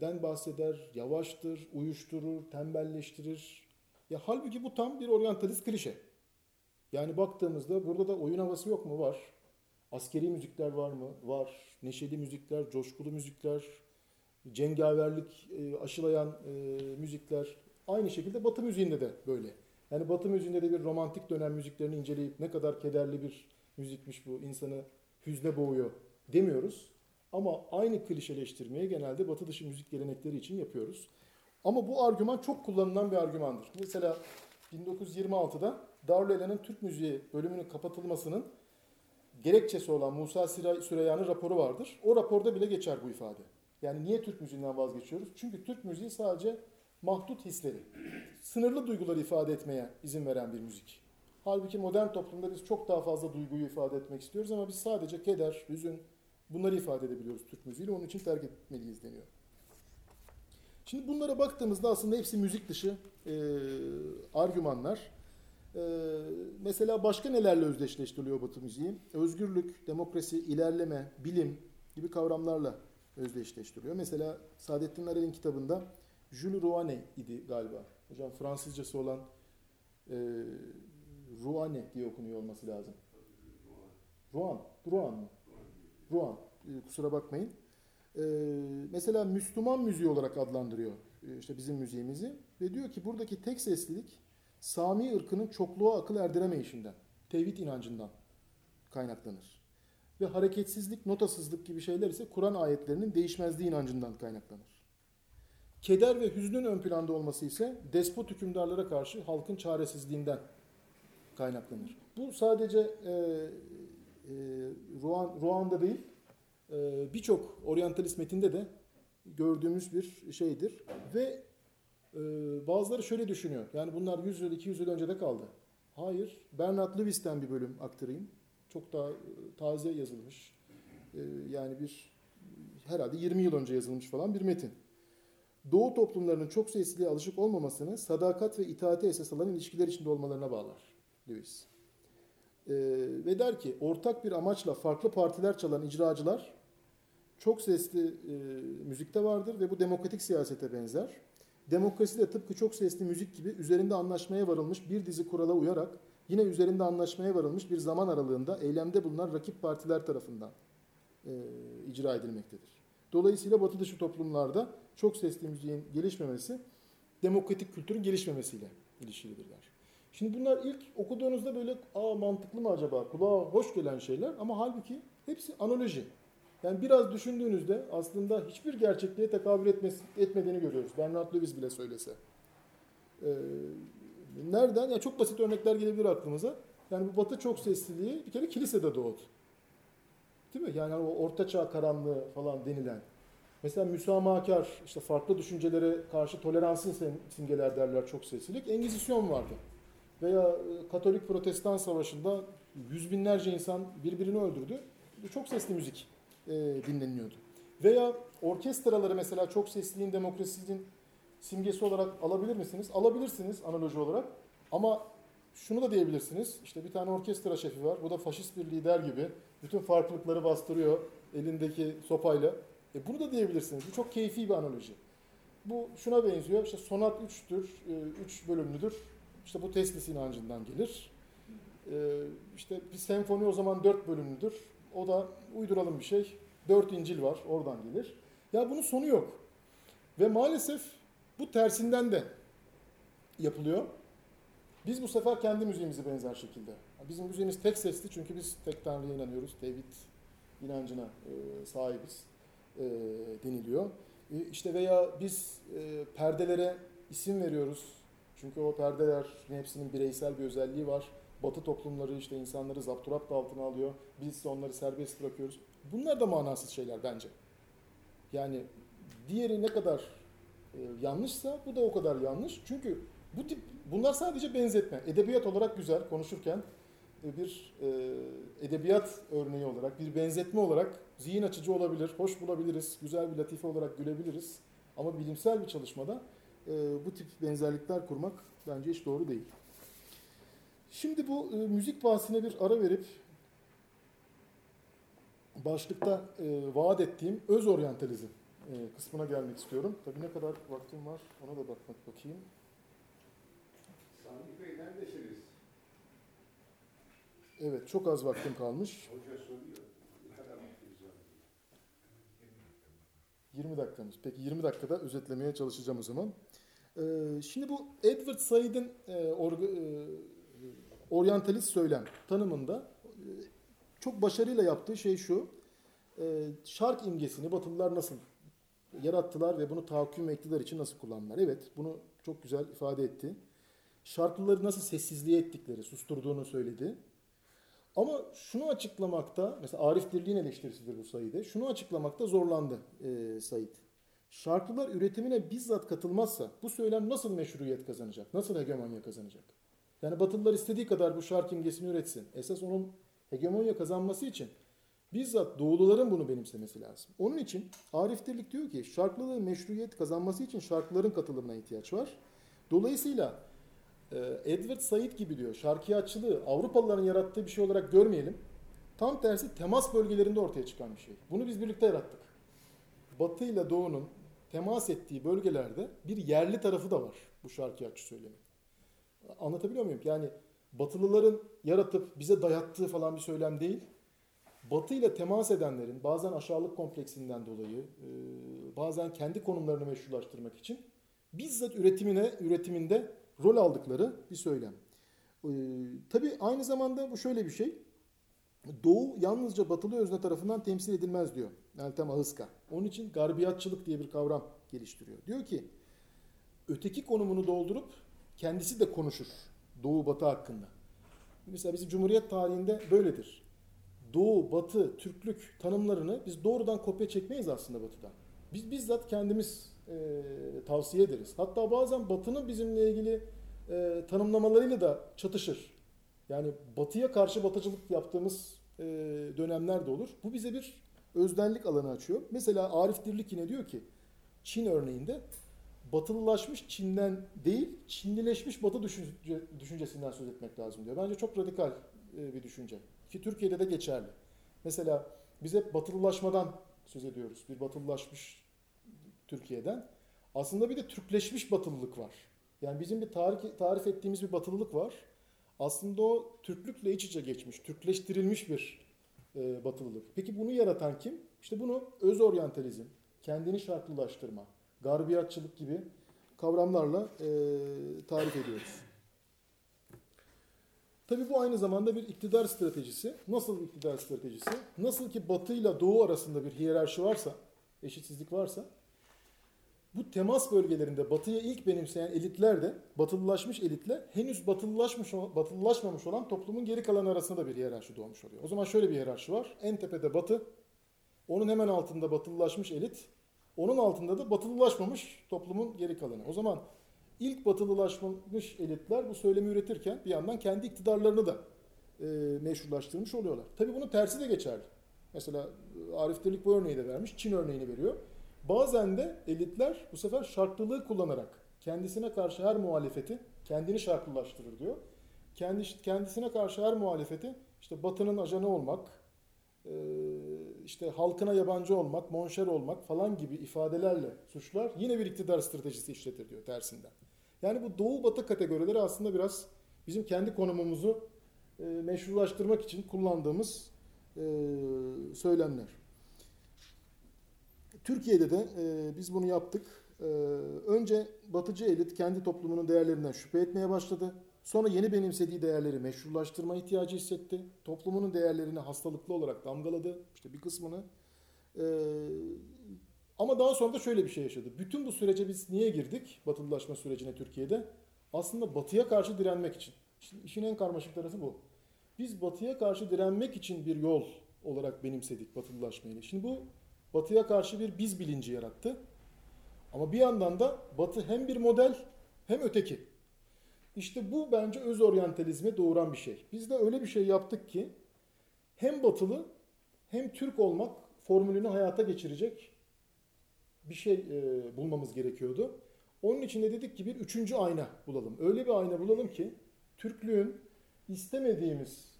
den bahseder, yavaştır, uyuşturur, tembelleştirir. Ya halbuki bu tam bir oryantalist klişe. Yani baktığımızda burada da oyun havası yok mu? Var. Askeri müzikler var mı? Var. Neşeli müzikler, coşkulu müzikler, cengaverlik aşılayan müzikler. Aynı şekilde Batı müziğinde de böyle. Yani Batı müziğinde de bir romantik dönem müziklerini inceleyip ne kadar kederli bir müzikmiş bu, insanı hüzne boğuyor demiyoruz. Ama aynı klişeleştirmeyi genelde batı dışı müzik gelenekleri için yapıyoruz. Ama bu argüman çok kullanılan bir argümandır. Mesela 1926'da Darülela'nın Türk müziği bölümünün kapatılmasının gerekçesi olan Musa Süreyya'nın raporu vardır. O raporda bile geçer bu ifade. Yani niye Türk müziğinden vazgeçiyoruz? Çünkü Türk müziği sadece mahdut hisleri, sınırlı duyguları ifade etmeye izin veren bir müzik. Halbuki modern toplumda biz çok daha fazla duyguyu ifade etmek istiyoruz ama biz sadece keder, hüzün, Bunları ifade edebiliyoruz Türk müziğiyle. Onun için terk etmeliyiz deniyor. Şimdi bunlara baktığımızda aslında hepsi müzik dışı e, argümanlar. E, mesela başka nelerle özdeşleştiriliyor Batı müziği? Özgürlük, demokrasi, ilerleme, bilim gibi kavramlarla özdeşleştiriliyor. Mesela Saadettin Arel'in kitabında Jules Rouanet idi galiba. Hocam Fransızcası olan e, Rouanet diye okunuyor olması lazım. Rouen, Rouen mu? Ruan, e, kusura bakmayın. E, mesela Müslüman müziği olarak adlandırıyor e, işte bizim müziğimizi ve diyor ki buradaki tek seslilik Sami ırkının çokluğa akıl erdiremeyişinden, tevhid inancından kaynaklanır. Ve hareketsizlik, notasızlık gibi şeyler ise Kur'an ayetlerinin değişmezliği inancından kaynaklanır. Keder ve hüznün ön planda olması ise despot hükümdarlara karşı halkın çaresizliğinden kaynaklanır. Bu sadece e, e, Ruanda değil, e, birçok oryantalist metinde de gördüğümüz bir şeydir. Ve e, bazıları şöyle düşünüyor. Yani bunlar 100 yıl, 200 yıl önce de kaldı. Hayır. Bernard Lewis'ten bir bölüm aktarayım. Çok daha e, taze yazılmış. Yani bir herhalde 20 yıl önce yazılmış falan bir metin. Doğu toplumlarının çok sesliliğe alışık olmamasını sadakat ve itaate esas alan ilişkiler içinde olmalarına bağlar Lewis. Ee, ve der ki ortak bir amaçla farklı partiler çalan icracılar çok sesli e, müzikte vardır ve bu demokratik siyasete benzer. Demokrasi de tıpkı çok sesli müzik gibi üzerinde anlaşmaya varılmış bir dizi kurala uyarak yine üzerinde anlaşmaya varılmış bir zaman aralığında eylemde bulunan rakip partiler tarafından e, icra edilmektedir. Dolayısıyla batı dışı toplumlarda çok sesli müziğin gelişmemesi demokratik kültürün gelişmemesiyle ilişkilidirler. Şimdi bunlar ilk okuduğunuzda böyle aa mantıklı mı acaba? Kulağa hoş gelen şeyler ama halbuki hepsi analoji. Yani biraz düşündüğünüzde aslında hiçbir gerçekliğe tekabül etmesi, etmediğini görüyoruz. Bernard Lewis bile söylese. Ee, nereden? Yani çok basit örnekler gelebilir aklımıza. Yani bu batı çok sesliliği bir kere kilisede doğdu. Değil mi? Yani o ortaçağ karanlığı falan denilen. Mesela müsamahakar, işte farklı düşüncelere karşı toleransın simgeler derler çok seslilik. Engizisyon vardı. Veya e, Katolik Protestan Savaşı'nda yüz binlerce insan birbirini öldürdü. Çok sesli müzik e, dinleniyordu. Veya orkestraları mesela çok sesliliğin, demokrasinin simgesi olarak alabilir misiniz? Alabilirsiniz analoji olarak. Ama şunu da diyebilirsiniz. İşte bir tane orkestra şefi var. Bu da faşist bir lider gibi. Bütün farklılıkları bastırıyor elindeki sopayla. E bunu da diyebilirsiniz. Bu çok keyfi bir analoji. Bu şuna benziyor. İşte sonat 3'tür, 3 e, bölümlüdür. İşte bu teslis inancından gelir. E, işte bir senfoni o zaman 4 bölümlüdür. O da uyduralım bir şey. 4 İncil var, oradan gelir. Ya bunun sonu yok. Ve maalesef bu tersinden de yapılıyor. Biz bu sefer kendi müziğimizi benzer şekilde. Bizim müziğimiz tek sesli çünkü biz tek Tanrı'ya inanıyoruz. Tevhid inancına e, sahibiz e, deniliyor. E, işte veya biz e, perdelere isim veriyoruz. Çünkü o perdeler hepsinin bireysel bir özelliği var. Batı toplumları işte insanları zapturapt altına alıyor. Biz de onları serbest bırakıyoruz. Bunlar da manasız şeyler bence. Yani diğeri ne kadar e, yanlışsa bu da o kadar yanlış. Çünkü bu tip bunlar sadece benzetme. Edebiyat olarak güzel konuşurken e, bir e, edebiyat örneği olarak, bir benzetme olarak zihin açıcı olabilir, hoş bulabiliriz, güzel bir latife olarak gülebiliriz. Ama bilimsel bir çalışmada e, bu tip benzerlikler kurmak bence hiç doğru değil. Şimdi bu e, müzik bahsine bir ara verip başlıkta e, vaat ettiğim öz oryantalizm e, kısmına gelmek istiyorum. Tabii ne kadar vaktim var ona da bakmak bakayım. Sami Bey neredesiniz? Evet çok az vaktim kalmış. Hoca soruyor. Ne kadar vaktiniz var? 20 dakikamız. Peki 20 dakikada özetlemeye çalışacağım o zaman. Ee, şimdi bu Edward Said'in e, or, e, oryantalist söylem tanımında e, çok başarıyla yaptığı şey şu. E, şark imgesini Batılılar nasıl yarattılar ve bunu tahakküm iktidar için nasıl kullandılar? Evet bunu çok güzel ifade etti. Şarklıları nasıl sessizliğe ettikleri, susturduğunu söyledi. Ama şunu açıklamakta, mesela Arif Dirliğin eleştirisidir bu Said'e, şunu açıklamakta zorlandı e, Said. Şarkılar üretimine bizzat katılmazsa bu söylem nasıl meşruiyet kazanacak, nasıl hegemonya kazanacak? Yani Batılılar istediği kadar bu şark imgesini üretsin. Esas onun hegemonya kazanması için bizzat Doğuluların bunu benimsemesi lazım. Onun için Arif Dirlik diyor ki şarklılığın meşruiyet kazanması için şarkıların katılımına ihtiyaç var. Dolayısıyla e, Edward Said gibi diyor şarkiyatçılığı Avrupalıların yarattığı bir şey olarak görmeyelim. Tam tersi temas bölgelerinde ortaya çıkan bir şey. Bunu biz birlikte yarattık. Batı ile Doğu'nun temas ettiği bölgelerde bir yerli tarafı da var bu şarkiyatçı söylemi. Anlatabiliyor muyum? Yani Batılıların yaratıp bize dayattığı falan bir söylem değil. Batı ile temas edenlerin bazen aşağılık kompleksinden dolayı, e, bazen kendi konumlarını meşrulaştırmak için bizzat üretimine, üretiminde rol aldıkları bir söylem. Ee, tabii aynı zamanda bu şöyle bir şey. Doğu yalnızca batılı özne tarafından temsil edilmez diyor Meltem Ahıska. Onun için garbiyatçılık diye bir kavram geliştiriyor. Diyor ki öteki konumunu doldurup kendisi de konuşur Doğu Batı hakkında. Mesela bizim Cumhuriyet tarihinde böyledir. Doğu, Batı, Türklük tanımlarını biz doğrudan kopya çekmeyiz aslında Batı'dan. Biz bizzat kendimiz e, tavsiye ederiz. Hatta bazen Batı'nın bizimle ilgili e, tanımlamalarıyla da çatışır. Yani Batı'ya karşı batıcılık yaptığımız e, dönemler de olur. Bu bize bir özdenlik alanı açıyor. Mesela Arif Dirlik yine diyor ki Çin örneğinde batılılaşmış Çin'den değil, Çinlileşmiş Batı düşünce, düşüncesinden söz etmek lazım diyor. Bence çok radikal e, bir düşünce. Ki Türkiye'de de geçerli. Mesela biz hep batılılaşmadan söz ediyoruz. Bir batılılaşmış Türkiye'den. Aslında bir de Türkleşmiş batılılık var. Yani bizim bir tarif, tarif ettiğimiz bir batılılık var. Aslında o Türklükle iç içe geçmiş, Türkleştirilmiş bir e, batılılık. Peki bunu yaratan kim? İşte bunu öz oryantalizm, kendini şartlılaştırma, garbiyatçılık gibi kavramlarla e, tarif ediyoruz. Tabi bu aynı zamanda bir iktidar stratejisi. Nasıl bir iktidar stratejisi? Nasıl ki Batı ile Doğu arasında bir hiyerarşi varsa, eşitsizlik varsa, bu temas bölgelerinde Batı'ya ilk benimseyen elitler de, batılılaşmış elitle henüz batılılaşmış, batılılaşmamış olan toplumun geri kalanı arasında da bir hiyerarşi doğmuş oluyor. O zaman şöyle bir hiyerarşi var. En tepede Batı, onun hemen altında batılılaşmış elit, onun altında da batılılaşmamış toplumun geri kalanı. O zaman ilk batılılaşmış elitler bu söylemi üretirken bir yandan kendi iktidarlarını da e, meşrulaştırmış oluyorlar. Tabii bunun tersi de geçerli. Mesela e, Arif Delik bu örneği de vermiş, Çin örneğini veriyor. Bazen de elitler bu sefer şartlılığı kullanarak kendisine karşı her muhalefeti kendini şartlılaştırır diyor. Kendi, kendisine karşı her muhalefeti işte Batı'nın ajanı olmak, e, işte halkına yabancı olmak, monşer olmak falan gibi ifadelerle suçlar yine bir iktidar stratejisi işletir diyor tersinden. Yani bu doğu batı kategorileri aslında biraz bizim kendi konumumuzu e, meşrulaştırmak için kullandığımız e, söylemler. Türkiye'de de e, biz bunu yaptık. E, önce batıcı elit kendi toplumunun değerlerinden şüphe etmeye başladı. Sonra yeni benimsediği değerleri meşrulaştırma ihtiyacı hissetti. Toplumunun değerlerini hastalıklı olarak damgaladı. İşte bir kısmını. E, ama daha sonra da şöyle bir şey yaşadı. Bütün bu sürece biz niye girdik? Batılılaşma sürecine Türkiye'de. Aslında batıya karşı direnmek için. Şimdi işin en karmaşık tarafı bu. Biz batıya karşı direnmek için bir yol olarak benimsedik batılılaşmayı. Şimdi bu batıya karşı bir biz bilinci yarattı. Ama bir yandan da batı hem bir model hem öteki. İşte bu bence öz oryantalizme doğuran bir şey. Biz de öyle bir şey yaptık ki hem batılı hem Türk olmak formülünü hayata geçirecek bir şey e, bulmamız gerekiyordu. Onun için de dedik ki bir üçüncü ayna bulalım. Öyle bir ayna bulalım ki Türklüğün istemediğimiz,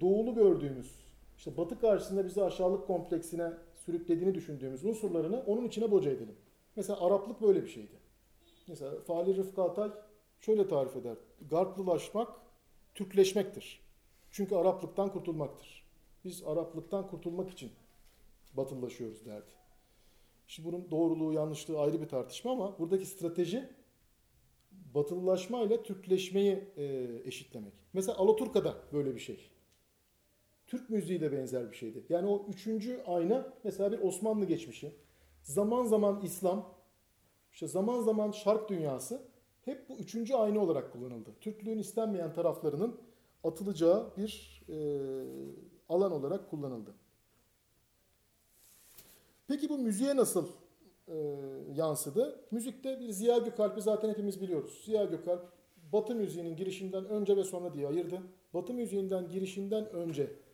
doğulu gördüğümüz, işte batı karşısında bizi aşağılık kompleksine sürüklediğini düşündüğümüz unsurlarını onun içine boca edelim. Mesela Araplık böyle bir şeydi. Mesela Fahri Rıfkı Atay şöyle tarif eder. Garplılaşmak Türkleşmektir. Çünkü Araplıktan kurtulmaktır. Biz Araplıktan kurtulmak için batılılaşıyoruz derdi. Şimdi bunun doğruluğu, yanlışlığı ayrı bir tartışma ama buradaki strateji batılılaşma ile Türkleşmeyi e, eşitlemek. Mesela Alaturka'da böyle bir şey. Türk müziği de benzer bir şeydi. Yani o üçüncü ayna mesela bir Osmanlı geçmişi. Zaman zaman İslam, işte zaman zaman şark dünyası hep bu üçüncü ayna olarak kullanıldı. Türklüğün istenmeyen taraflarının atılacağı bir e, alan olarak kullanıldı. Peki bu müziğe nasıl e, yansıdı? Müzikte bir Ziya Gökalp'i zaten hepimiz biliyoruz. Ziya Gökalp Batı müziğinin girişinden önce ve sonra diye ayırdı. Batı müziğinden girişinden önce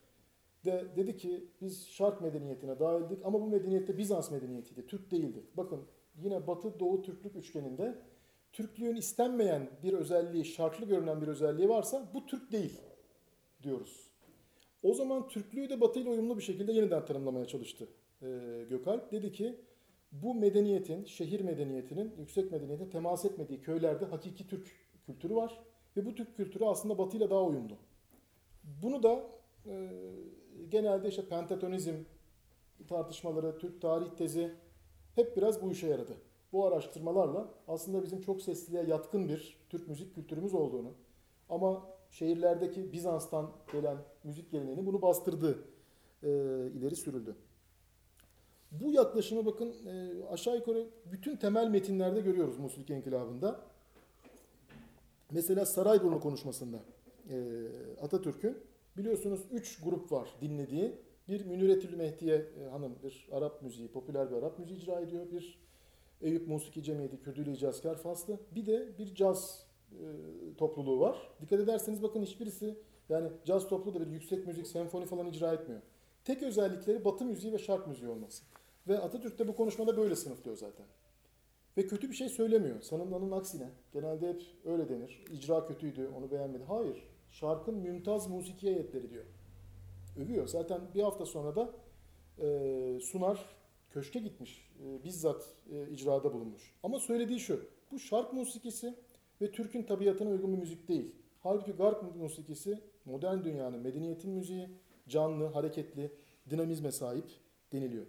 de dedi ki biz şark medeniyetine dahildik ama bu medeniyette Bizans medeniyetiydi, Türk değildi. Bakın yine Batı Doğu Türklük üçgeninde Türklüğün istenmeyen bir özelliği, şarklı görünen bir özelliği varsa bu Türk değil diyoruz. O zaman Türklüğü de Batı ile uyumlu bir şekilde yeniden tanımlamaya çalıştı e, Gökalp. Dedi ki bu medeniyetin, şehir medeniyetinin, yüksek medeniyetin temas etmediği köylerde hakiki Türk kültürü var. Ve bu Türk kültürü aslında Batı ile daha uyumlu. Bunu da e, genelde işte pentatonizm tartışmaları, Türk tarih tezi hep biraz bu işe yaradı. Bu araştırmalarla aslında bizim çok sesliliğe yatkın bir Türk müzik kültürümüz olduğunu ama şehirlerdeki Bizans'tan gelen müzik geleneğini bunu bastırdığı e, ileri sürüldü. Bu yaklaşımı bakın e, aşağı yukarı bütün temel metinlerde görüyoruz Musulük İnkılabı'nda. Mesela Sarayburnu konuşmasında e, Atatürk'ün biliyorsunuz üç grup var dinlediği. Bir Müniretül Mehdiye e, Hanım bir Arap müziği, popüler bir Arap müziği icra ediyor. Bir Eyüp Musiki Cemiyeti Kürdülü İcazkar Faslı. Bir de bir caz e, topluluğu var. Dikkat ederseniz bakın hiçbirisi yani caz topluluğu da bir yüksek müzik, senfoni falan icra etmiyor. Tek özellikleri batı müziği ve şark müziği olması. Ve Atatürk de bu konuşmada böyle sınıflıyor zaten. Ve kötü bir şey söylemiyor. Sanılanın aksine. Genelde hep öyle denir. İcra kötüydü, onu beğenmedi. Hayır. Şarkın mümtaz musiki ayetleri diyor. Övüyor. Zaten bir hafta sonra da e, Sunar köşke gitmiş. E, bizzat e, icrada bulunmuş. Ama söylediği şu. Bu şark musikisi ve Türk'ün tabiatına uygun bir müzik değil. Halbuki garp musikisi modern dünyanın, medeniyetin müziği, canlı, hareketli, dinamizme sahip deniliyor.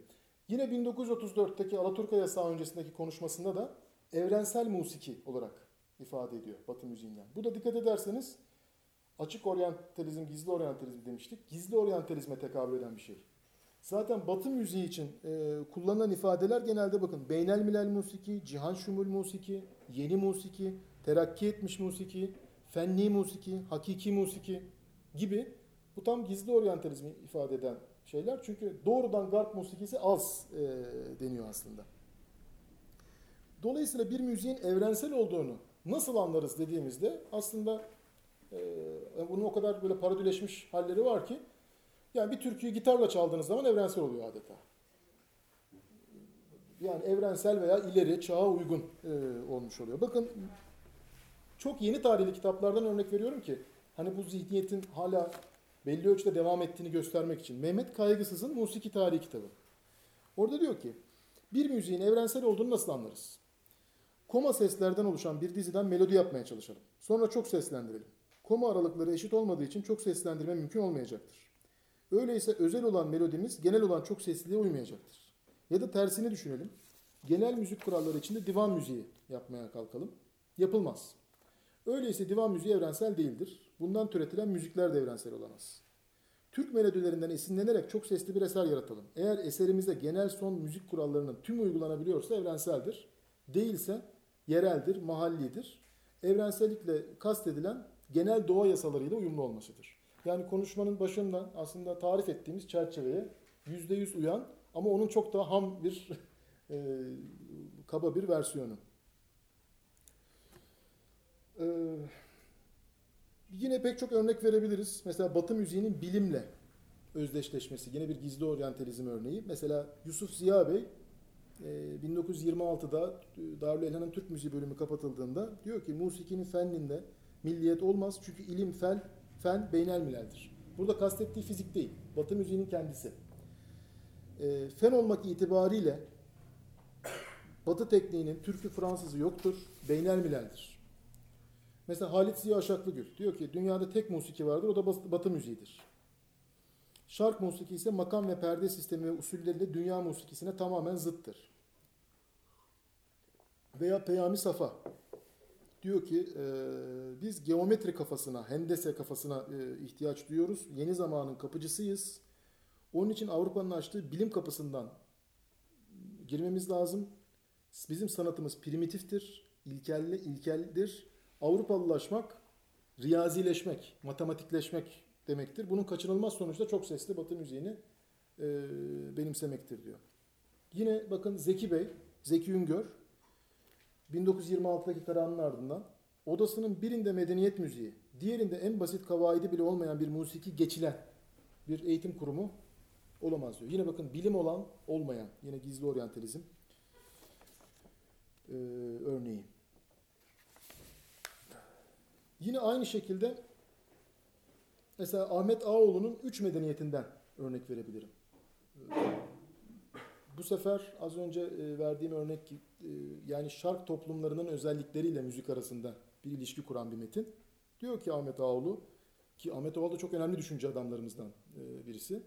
Yine 1934'teki Alaturka yasağı öncesindeki konuşmasında da evrensel musiki olarak ifade ediyor Batı müziğinden. Bu da dikkat ederseniz açık oryantalizm, gizli oryantalizm demiştik. Gizli oryantalizme tekabül eden bir şey. Zaten Batı müziği için e, kullanılan ifadeler genelde bakın beynel milel musiki, cihan şumul musiki, yeni musiki, terakki etmiş musiki, fenni musiki, hakiki musiki gibi bu tam gizli oryantalizmi ifade eden şeyler. Çünkü doğrudan garp musikisi az e, deniyor aslında. Dolayısıyla bir müziğin evrensel olduğunu nasıl anlarız dediğimizde aslında e, bunun o kadar böyle parodüleşmiş halleri var ki yani bir türküyü gitarla çaldığınız zaman evrensel oluyor adeta. Yani evrensel veya ileri çağa uygun e, olmuş oluyor. Bakın çok yeni tarihli kitaplardan örnek veriyorum ki hani bu zihniyetin hala belli ölçüde devam ettiğini göstermek için. Mehmet Kaygısız'ın Musiki Tarihi kitabı. Orada diyor ki bir müziğin evrensel olduğunu nasıl anlarız? Koma seslerden oluşan bir diziden melodi yapmaya çalışalım. Sonra çok seslendirelim. Koma aralıkları eşit olmadığı için çok seslendirme mümkün olmayacaktır. Öyleyse özel olan melodimiz genel olan çok sesliliğe uymayacaktır. Ya da tersini düşünelim. Genel müzik kuralları içinde divan müziği yapmaya kalkalım. Yapılmaz. Öyleyse divan müziği evrensel değildir. Bundan türetilen müzikler de evrensel olamaz. Türk melodilerinden esinlenerek çok sesli bir eser yaratalım. Eğer eserimizde genel son müzik kurallarının tüm uygulanabiliyorsa evrenseldir. Değilse yereldir, mahallidir. Evrensellikle kastedilen genel doğa yasalarıyla uyumlu olmasıdır. Yani konuşmanın başında aslında tarif ettiğimiz çerçeveye yüzde yüz uyan ama onun çok daha ham bir e, kaba bir versiyonu. Ee, yine pek çok örnek verebiliriz. Mesela Batı müziğinin bilimle özdeşleşmesi. Yine bir gizli oryantalizm örneği. Mesela Yusuf Ziya Bey 1926'da e, Darül Elhan'ın Türk Müziği bölümü kapatıldığında diyor ki musikinin fenninde milliyet olmaz çünkü ilim fel, fen beynel mileldir. Burada kastettiği fizik değil. Batı müziğinin kendisi. E, fen olmak itibariyle Batı tekniğinin Türk'ü Fransız'ı yoktur. Beynel mileldir. Mesela Halit Ziya Aşaklıgül diyor ki dünyada tek musiki vardır o da batı müziğidir. Şark musiki ise makam ve perde sistemi ve usulleriyle dünya musikisine tamamen zıttır. Veya Peyami Safa diyor ki e, biz geometri kafasına, hendese kafasına e, ihtiyaç duyuyoruz. Yeni zamanın kapıcısıyız. Onun için Avrupa'nın açtığı bilim kapısından girmemiz lazım. Bizim sanatımız primitiftir, ilkelli, ilkeldir Avrupalılaşmak, riyazileşmek, matematikleşmek demektir. Bunun kaçınılmaz sonucu da çok sesli Batı müziğini e, benimsemektir diyor. Yine bakın Zeki Bey, Zeki Üngör, 1926'daki kararının ardından odasının birinde medeniyet müziği, diğerinde en basit kavaidi bile olmayan bir musiki geçilen bir eğitim kurumu olamaz diyor. Yine bakın bilim olan olmayan, yine gizli oryantalizm e, örneği. Yine aynı şekilde mesela Ahmet Ağoğlu'nun üç medeniyetinden örnek verebilirim. Bu sefer az önce e, verdiğim örnek yani şark toplumlarının özellikleriyle müzik arasında bir ilişki kuran bir metin. Diyor ki Ahmet Ağoğlu ki Ahmet Ağoğlu çok önemli düşünce adamlarımızdan e, birisi.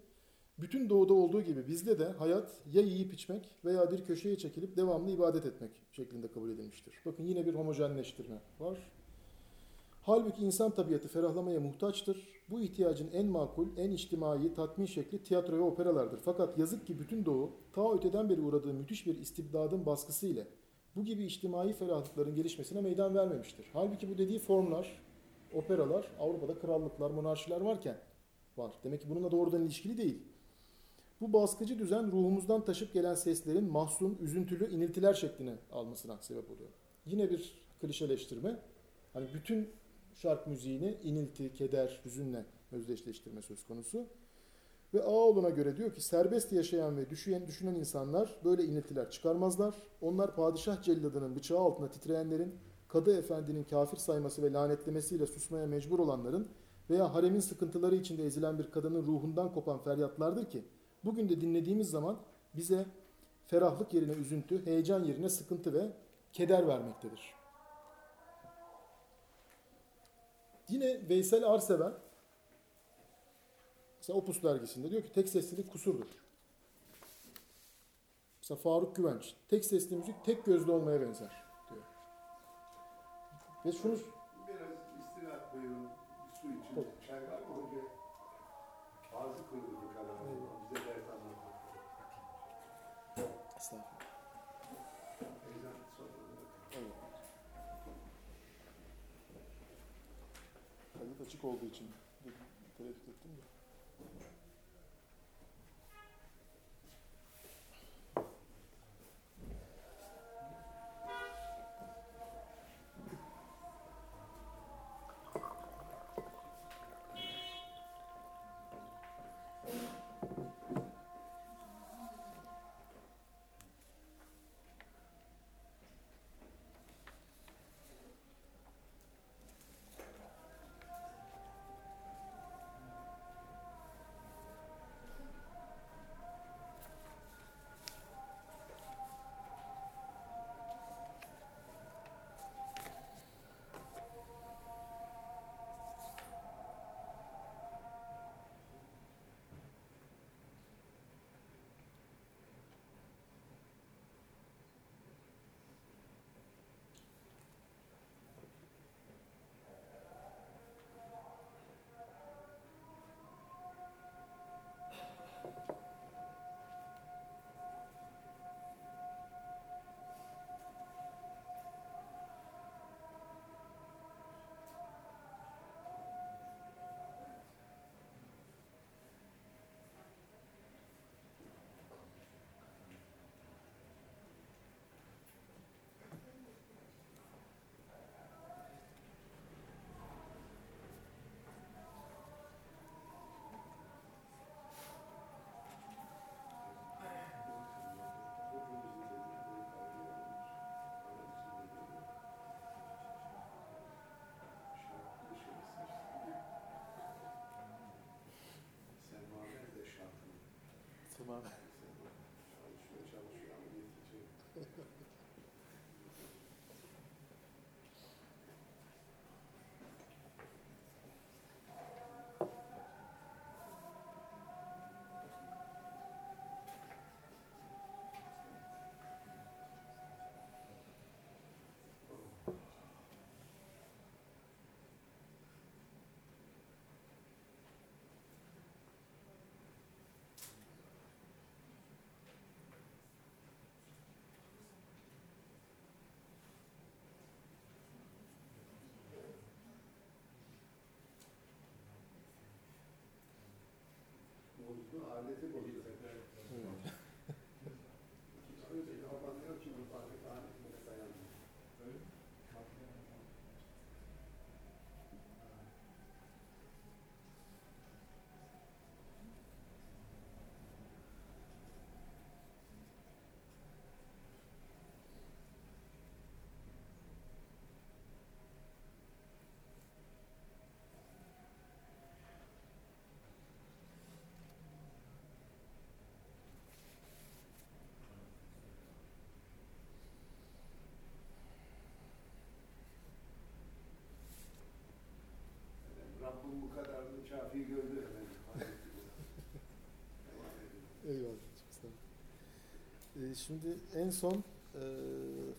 Bütün doğuda olduğu gibi bizde de hayat ya yiyip içmek veya bir köşeye çekilip devamlı ibadet etmek şeklinde kabul edilmiştir. Bakın yine bir homojenleştirme var. Halbuki insan tabiatı ferahlamaya muhtaçtır. Bu ihtiyacın en makul, en içtimai tatmin şekli tiyatro ve operalardır. Fakat yazık ki bütün Doğu, ta öteden beri uğradığı müthiş bir istibdadın baskısı ile bu gibi içtimai ferahlıkların gelişmesine meydan vermemiştir. Halbuki bu dediği formlar, operalar Avrupa'da krallıklar, monarşiler varken var. Demek ki bununla doğrudan ilişkili değil. Bu baskıcı düzen ruhumuzdan taşıp gelen seslerin mahzun, üzüntülü iniltiler şekline almasına sebep oluyor. Yine bir klişeleştirme. Hani bütün şark müziğini inilti, keder, hüzünle özdeşleştirme söz konusu. Ve Ağoğlu'na göre diyor ki serbest yaşayan ve düşüyen, düşünen insanlar böyle iniltiler çıkarmazlar. Onlar padişah celladının bıçağı altında titreyenlerin, kadı efendinin kafir sayması ve lanetlemesiyle susmaya mecbur olanların veya haremin sıkıntıları içinde ezilen bir kadının ruhundan kopan feryatlardır ki bugün de dinlediğimiz zaman bize ferahlık yerine üzüntü, heyecan yerine sıkıntı ve keder vermektedir. Yine Veysel Arseven mesela Opus dergisinde diyor ki tek seslilik kusurdur. Mesela Faruk Güvenç tek sesli müzik tek gözlü olmaya benzer diyor. Ve şunu Biraz istirahat buyurun. Su için. Tabii. Açık olduğu için tereddüt ettim de. No, hablé de política. Şimdi en son e,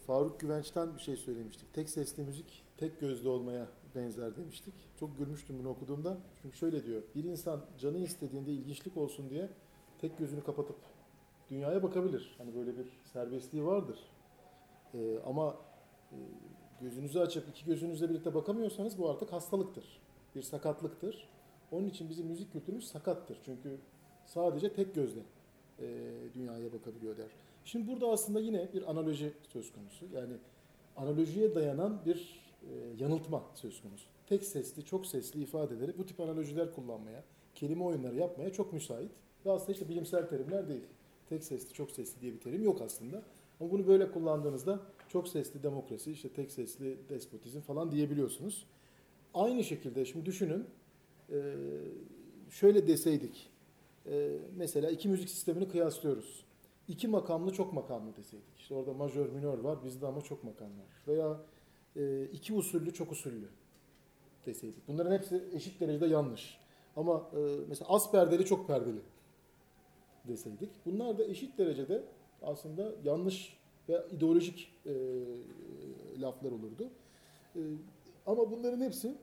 Faruk Güvenç'ten bir şey söylemiştik. Tek sesli müzik tek gözlü olmaya benzer demiştik. Çok gülmüştüm bunu okuduğumda. Çünkü şöyle diyor. Bir insan canı istediğinde ilginçlik olsun diye tek gözünü kapatıp dünyaya bakabilir. Hani böyle bir serbestliği vardır. Ee, ama e, gözünüzü açıp iki gözünüzle birlikte bakamıyorsanız bu artık hastalıktır. Bir sakatlıktır. Onun için bizim müzik kültürümüz sakattır. Çünkü sadece tek gözle e, dünyaya bakabiliyor der. Şimdi burada aslında yine bir analoji söz konusu. Yani analojiye dayanan bir e, yanıltma söz konusu. Tek sesli, çok sesli ifadeleri bu tip analojiler kullanmaya, kelime oyunları yapmaya çok müsait. Ve aslında işte bilimsel terimler değil. Tek sesli, çok sesli diye bir terim yok aslında. Ama bunu böyle kullandığınızda çok sesli demokrasi, işte tek sesli despotizm falan diyebiliyorsunuz. Aynı şekilde şimdi düşünün, e, şöyle deseydik, e, mesela iki müzik sistemini kıyaslıyoruz. İki makamlı çok makamlı deseydik. İşte orada majör minör var, bizde ama çok makam var. Veya e, iki usullü çok usullü deseydik. Bunların hepsi eşit derecede yanlış. Ama e, mesela az perdeli çok perdeli deseydik. Bunlar da eşit derecede aslında yanlış ve ideolojik e, laflar olurdu. E, ama bunların hepsi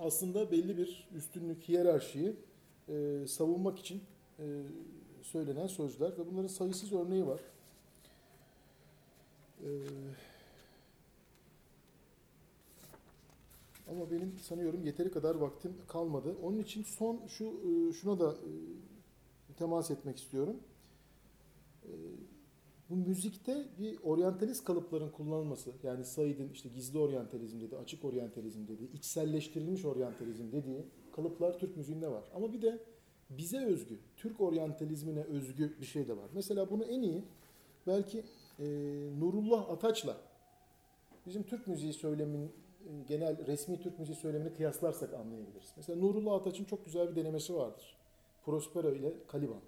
aslında belli bir üstünlük, hiyerarşiyi e, savunmak için e, söylenen sözler ve bunların sayısız örneği var. E, ama benim sanıyorum yeteri kadar vaktim kalmadı. Onun için son şu e, şuna da e, temas etmek istiyorum. E, bu müzikte bir oryantalist kalıpların kullanılması, yani Said'in işte gizli oryantalizm dediği, açık oryantalizm dediği, içselleştirilmiş oryantalizm dediği kalıplar Türk müziğinde var. Ama bir de bize özgü, Türk oryantalizmine özgü bir şey de var. Mesela bunu en iyi belki e, Nurullah Ataç'la bizim Türk müziği söylemin genel resmi Türk müziği söylemini kıyaslarsak anlayabiliriz. Mesela Nurullah Ataç'ın çok güzel bir denemesi vardır. Prospero ile Caliban.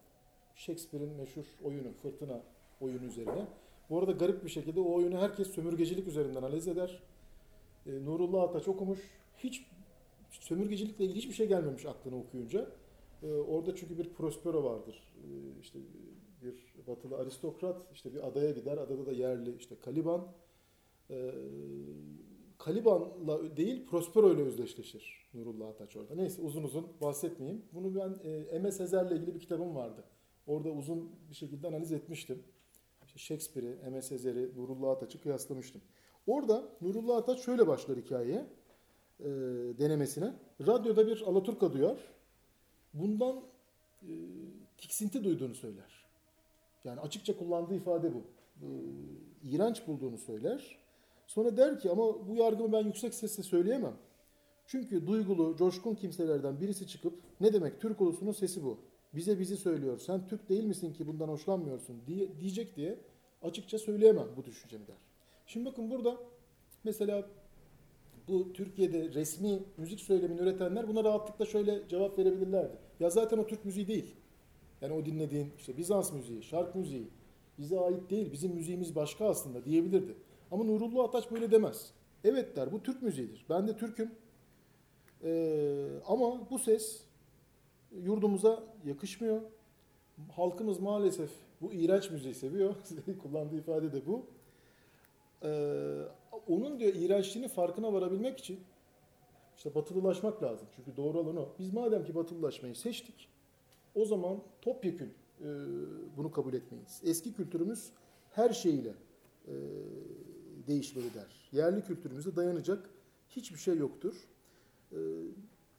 Shakespeare'in meşhur oyunu, Fırtına oyunu üzerine. Bu arada garip bir şekilde o oyunu herkes sömürgecilik üzerinden analiz eder. E, Nurullah Ataç okumuş. Hiç sömürgecilikle ilgili hiçbir şey gelmemiş aklına okuyunca. E, orada çünkü bir Prospero vardır. E, işte bir batılı aristokrat işte bir adaya gider. Adada da yerli işte Caliban. E, Caliban'la değil Prospero ile özdeşleşir Nurullah Ataç orada. Neyse uzun uzun bahsetmeyeyim. Bunu ben e, M.S. Sezer'le ilgili bir kitabım vardı. Orada uzun bir şekilde analiz etmiştim. İşte Shakespeare'i, M.S. Sezer'i, Nurullah Ataç'ı kıyaslamıştım. Orada Nurullah Ataç şöyle başlar hikayeye, e, denemesine. Radyoda bir Alaturka duyar. Bundan e, tiksinti duyduğunu söyler. Yani açıkça kullandığı ifade bu. E, iğrenç bulduğunu söyler. Sonra der ki ama bu yargımı ben yüksek sesle söyleyemem. Çünkü duygulu, coşkun kimselerden birisi çıkıp ne demek Türk ulusunun sesi bu. Bize bizi söylüyor. Sen Türk değil misin ki bundan hoşlanmıyorsun diye, diyecek diye açıkça söyleyemem bu düşüncemi der. Şimdi bakın burada mesela bu Türkiye'de resmi müzik söylemini üretenler buna rahatlıkla şöyle cevap verebilirlerdi. Ya zaten o Türk müziği değil. Yani o dinlediğin işte Bizans müziği, şark müziği bize ait değil. Bizim müziğimiz başka aslında diyebilirdi. Ama Nurullah Ataç böyle demez. Evet der bu Türk müziğidir. Ben de Türk'üm. Ee, ama bu ses yurdumuza yakışmıyor. Halkımız maalesef bu iğrenç müziği seviyor. Kullandığı ifade de bu. Ee, onun diyor iğrençliğinin farkına varabilmek için işte batılılaşmak lazım. Çünkü doğru olan o. Biz madem ki batılılaşmayı seçtik o zaman topyekün e, bunu kabul etmeyiz. Eski kültürümüz her şeyiyle e, değişmeli der. Yerli kültürümüze dayanacak hiçbir şey yoktur. Ee,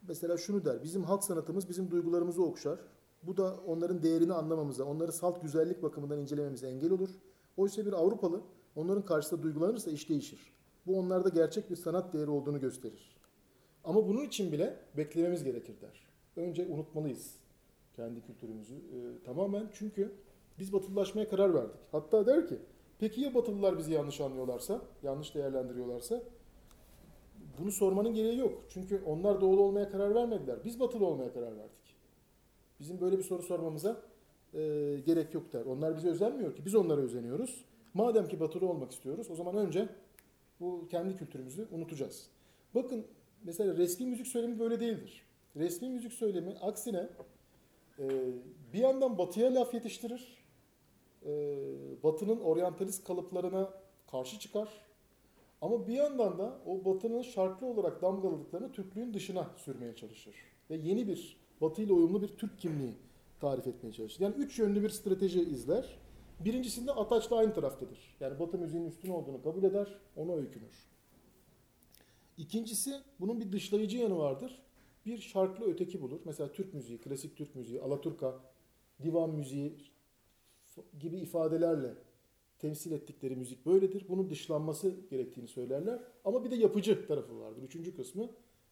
mesela şunu der, bizim halk sanatımız bizim duygularımızı okşar. Bu da onların değerini anlamamıza, onları salt güzellik bakımından incelememize engel olur. Oysa bir Avrupalı onların karşısında duygulanırsa iş değişir. Bu onlarda gerçek bir sanat değeri olduğunu gösterir. Ama bunun için bile beklememiz gerekir der. Önce unutmalıyız kendi kültürümüzü e, tamamen çünkü biz batılılaşmaya karar verdik. Hatta der ki Peki ya Batılılar bizi yanlış anlıyorlarsa, yanlış değerlendiriyorlarsa? Bunu sormanın gereği yok. Çünkü onlar doğulu olmaya karar vermediler. Biz Batılı olmaya karar verdik. Bizim böyle bir soru sormamıza e, gerek yok der. Onlar bize özenmiyor ki. Biz onlara özeniyoruz. Madem ki Batılı olmak istiyoruz, o zaman önce bu kendi kültürümüzü unutacağız. Bakın mesela resmi müzik söylemi böyle değildir. Resmi müzik söylemi aksine e, bir yandan batıya laf yetiştirir, e, Batı'nın oryantalist kalıplarına karşı çıkar. Ama bir yandan da o batının şarklı olarak damgaladıklarını Türklüğün dışına sürmeye çalışır. Ve yeni bir batı ile uyumlu bir Türk kimliği tarif etmeye çalışır. Yani üç yönlü bir strateji izler. Birincisinde Ataç'la aynı taraftadır. Yani batı müziğinin üstün olduğunu kabul eder, ona öykünür. İkincisi bunun bir dışlayıcı yanı vardır. Bir şarklı öteki bulur. Mesela Türk müziği, klasik Türk müziği, Alaturka, divan müziği gibi ifadelerle temsil ettikleri müzik böyledir. Bunun dışlanması gerektiğini söylerler. Ama bir de yapıcı tarafı vardır. Üçüncü kısmı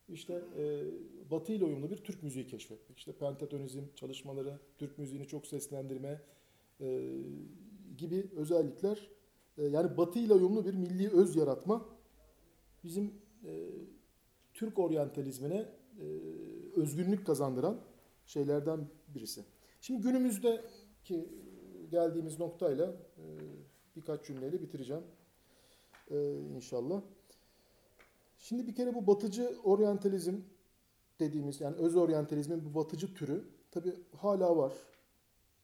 işte e, Batı ile uyumlu bir Türk müziği keşfetmek. İşte pentatonizm çalışmaları, Türk müziğini çok seslendirme e, gibi özellikler. E, yani Batı ile uyumlu bir milli öz yaratma bizim e, Türk oryantalizmine e, özgünlük kazandıran şeylerden birisi. Şimdi günümüzdeki geldiğimiz noktayla e, birkaç cümleyle bitireceğim e, inşallah. Şimdi bir kere bu batıcı oryantalizm dediğimiz yani öz oryantalizmin bu batıcı türü tabi hala var.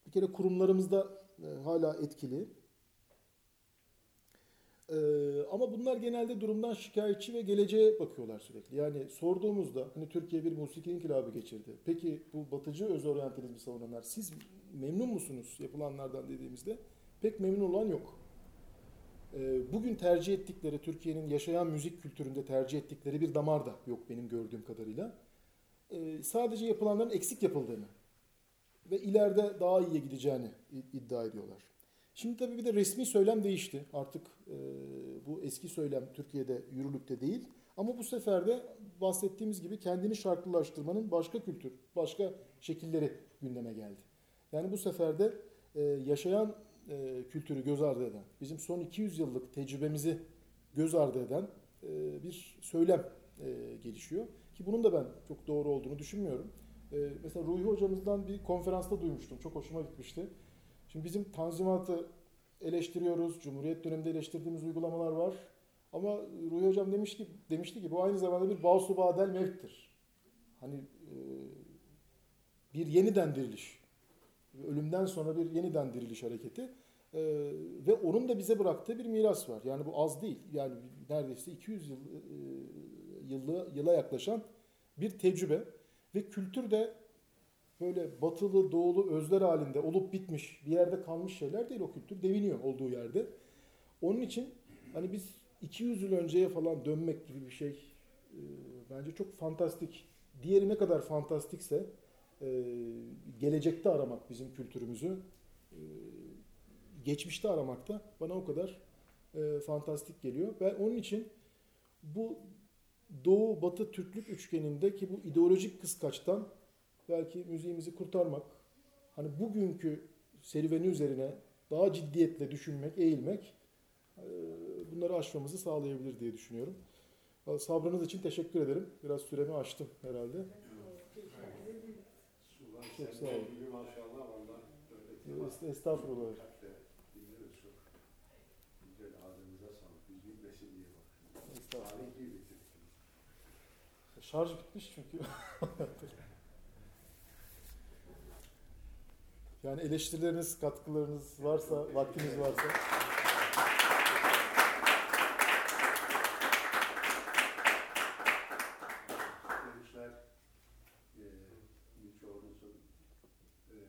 Bir kere kurumlarımızda e, hala etkili. Ee, ama bunlar genelde durumdan şikayetçi ve geleceğe bakıyorlar sürekli. Yani sorduğumuzda hani Türkiye bir musiki inkılabı geçirdi. Peki bu batıcı öz oryantalizmi savunanlar siz memnun musunuz yapılanlardan dediğimizde pek memnun olan yok. Ee, bugün tercih ettikleri Türkiye'nin yaşayan müzik kültüründe tercih ettikleri bir damar da yok benim gördüğüm kadarıyla. Ee, sadece yapılanların eksik yapıldığını ve ileride daha iyiye gideceğini iddia ediyorlar. Şimdi tabii bir de resmi söylem değişti. Artık e, bu eski söylem Türkiye'de yürürlükte değil. Ama bu sefer de bahsettiğimiz gibi kendini şarkılaştırmanın başka kültür, başka şekilleri gündeme geldi. Yani bu sefer de e, yaşayan e, kültürü göz ardı eden, bizim son 200 yıllık tecrübemizi göz ardı eden e, bir söylem e, gelişiyor. Ki bunun da ben çok doğru olduğunu düşünmüyorum. E, mesela Ruhi hocamızdan bir konferansta duymuştum. Çok hoşuma gitmişti. Şimdi bizim tanzimatı eleştiriyoruz. Cumhuriyet döneminde eleştirdiğimiz uygulamalar var. Ama Ruhi Hocam demiş ki, demişti ki bu aynı zamanda bir Bağsu Badel mevttir. Hani e, bir yeniden diriliş. Ölümden sonra bir yeniden diriliş hareketi. E, ve onun da bize bıraktığı bir miras var. Yani bu az değil. Yani neredeyse 200 yıl, e, yılı, yıla yaklaşan bir tecrübe. Ve kültür de böyle batılı, doğulu özler halinde olup bitmiş, bir yerde kalmış şeyler değil o kültür. Deviniyor olduğu yerde. Onun için hani biz 200 yıl önceye falan dönmek gibi bir şey e, bence çok fantastik. Diğeri ne kadar fantastikse e, gelecekte aramak bizim kültürümüzü e, geçmişte aramak da bana o kadar e, fantastik geliyor. Ve onun için bu Doğu Batı Türklük üçgeninde ki bu ideolojik kıskaçtan belki müziğimizi kurtarmak, hani bugünkü serüveni üzerine daha ciddiyetle düşünmek, eğilmek e, bunları aşmamızı sağlayabilir diye düşünüyorum. Sabrınız için teşekkür ederim. Biraz süremi aştım herhalde. Çok sağ olun. Estağfurullah. Estağfurullah. Şarj bitmiş çünkü. yani eleştirileriniz, katkılarınız varsa, vaktiniz varsa. E, e,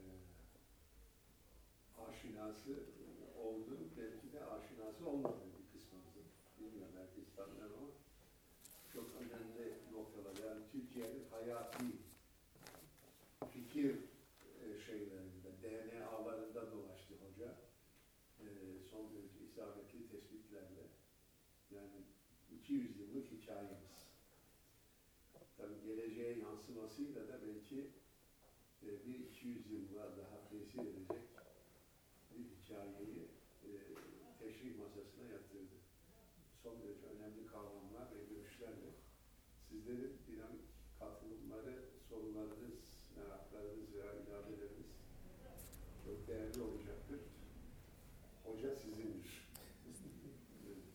aşinası oldu, belki de aşinası olmadı bir kısmımızın. Bilmiyorum herkes tanır ama çok önemli noktalar. Yani Türkiye'nin hayati fikir e, şeylerinde, DNA'larında dolaştı hoca. E, son derece isabetli tespitlerle. Yani 200 yıllık hikayemiz. Tabii geleceğe yansımasıyla da belki e, bir 200 yılla daha tesir edecek bir hikayeyi e, teşrih masasına yatırdı. Son derece önemli kavramlar ve görüşlerle sizlerin dinamik katılımları, sorularınız, meraklarınız veya ilaveleriniz çok değerli olacaktır. Hoca sizindir. Evet.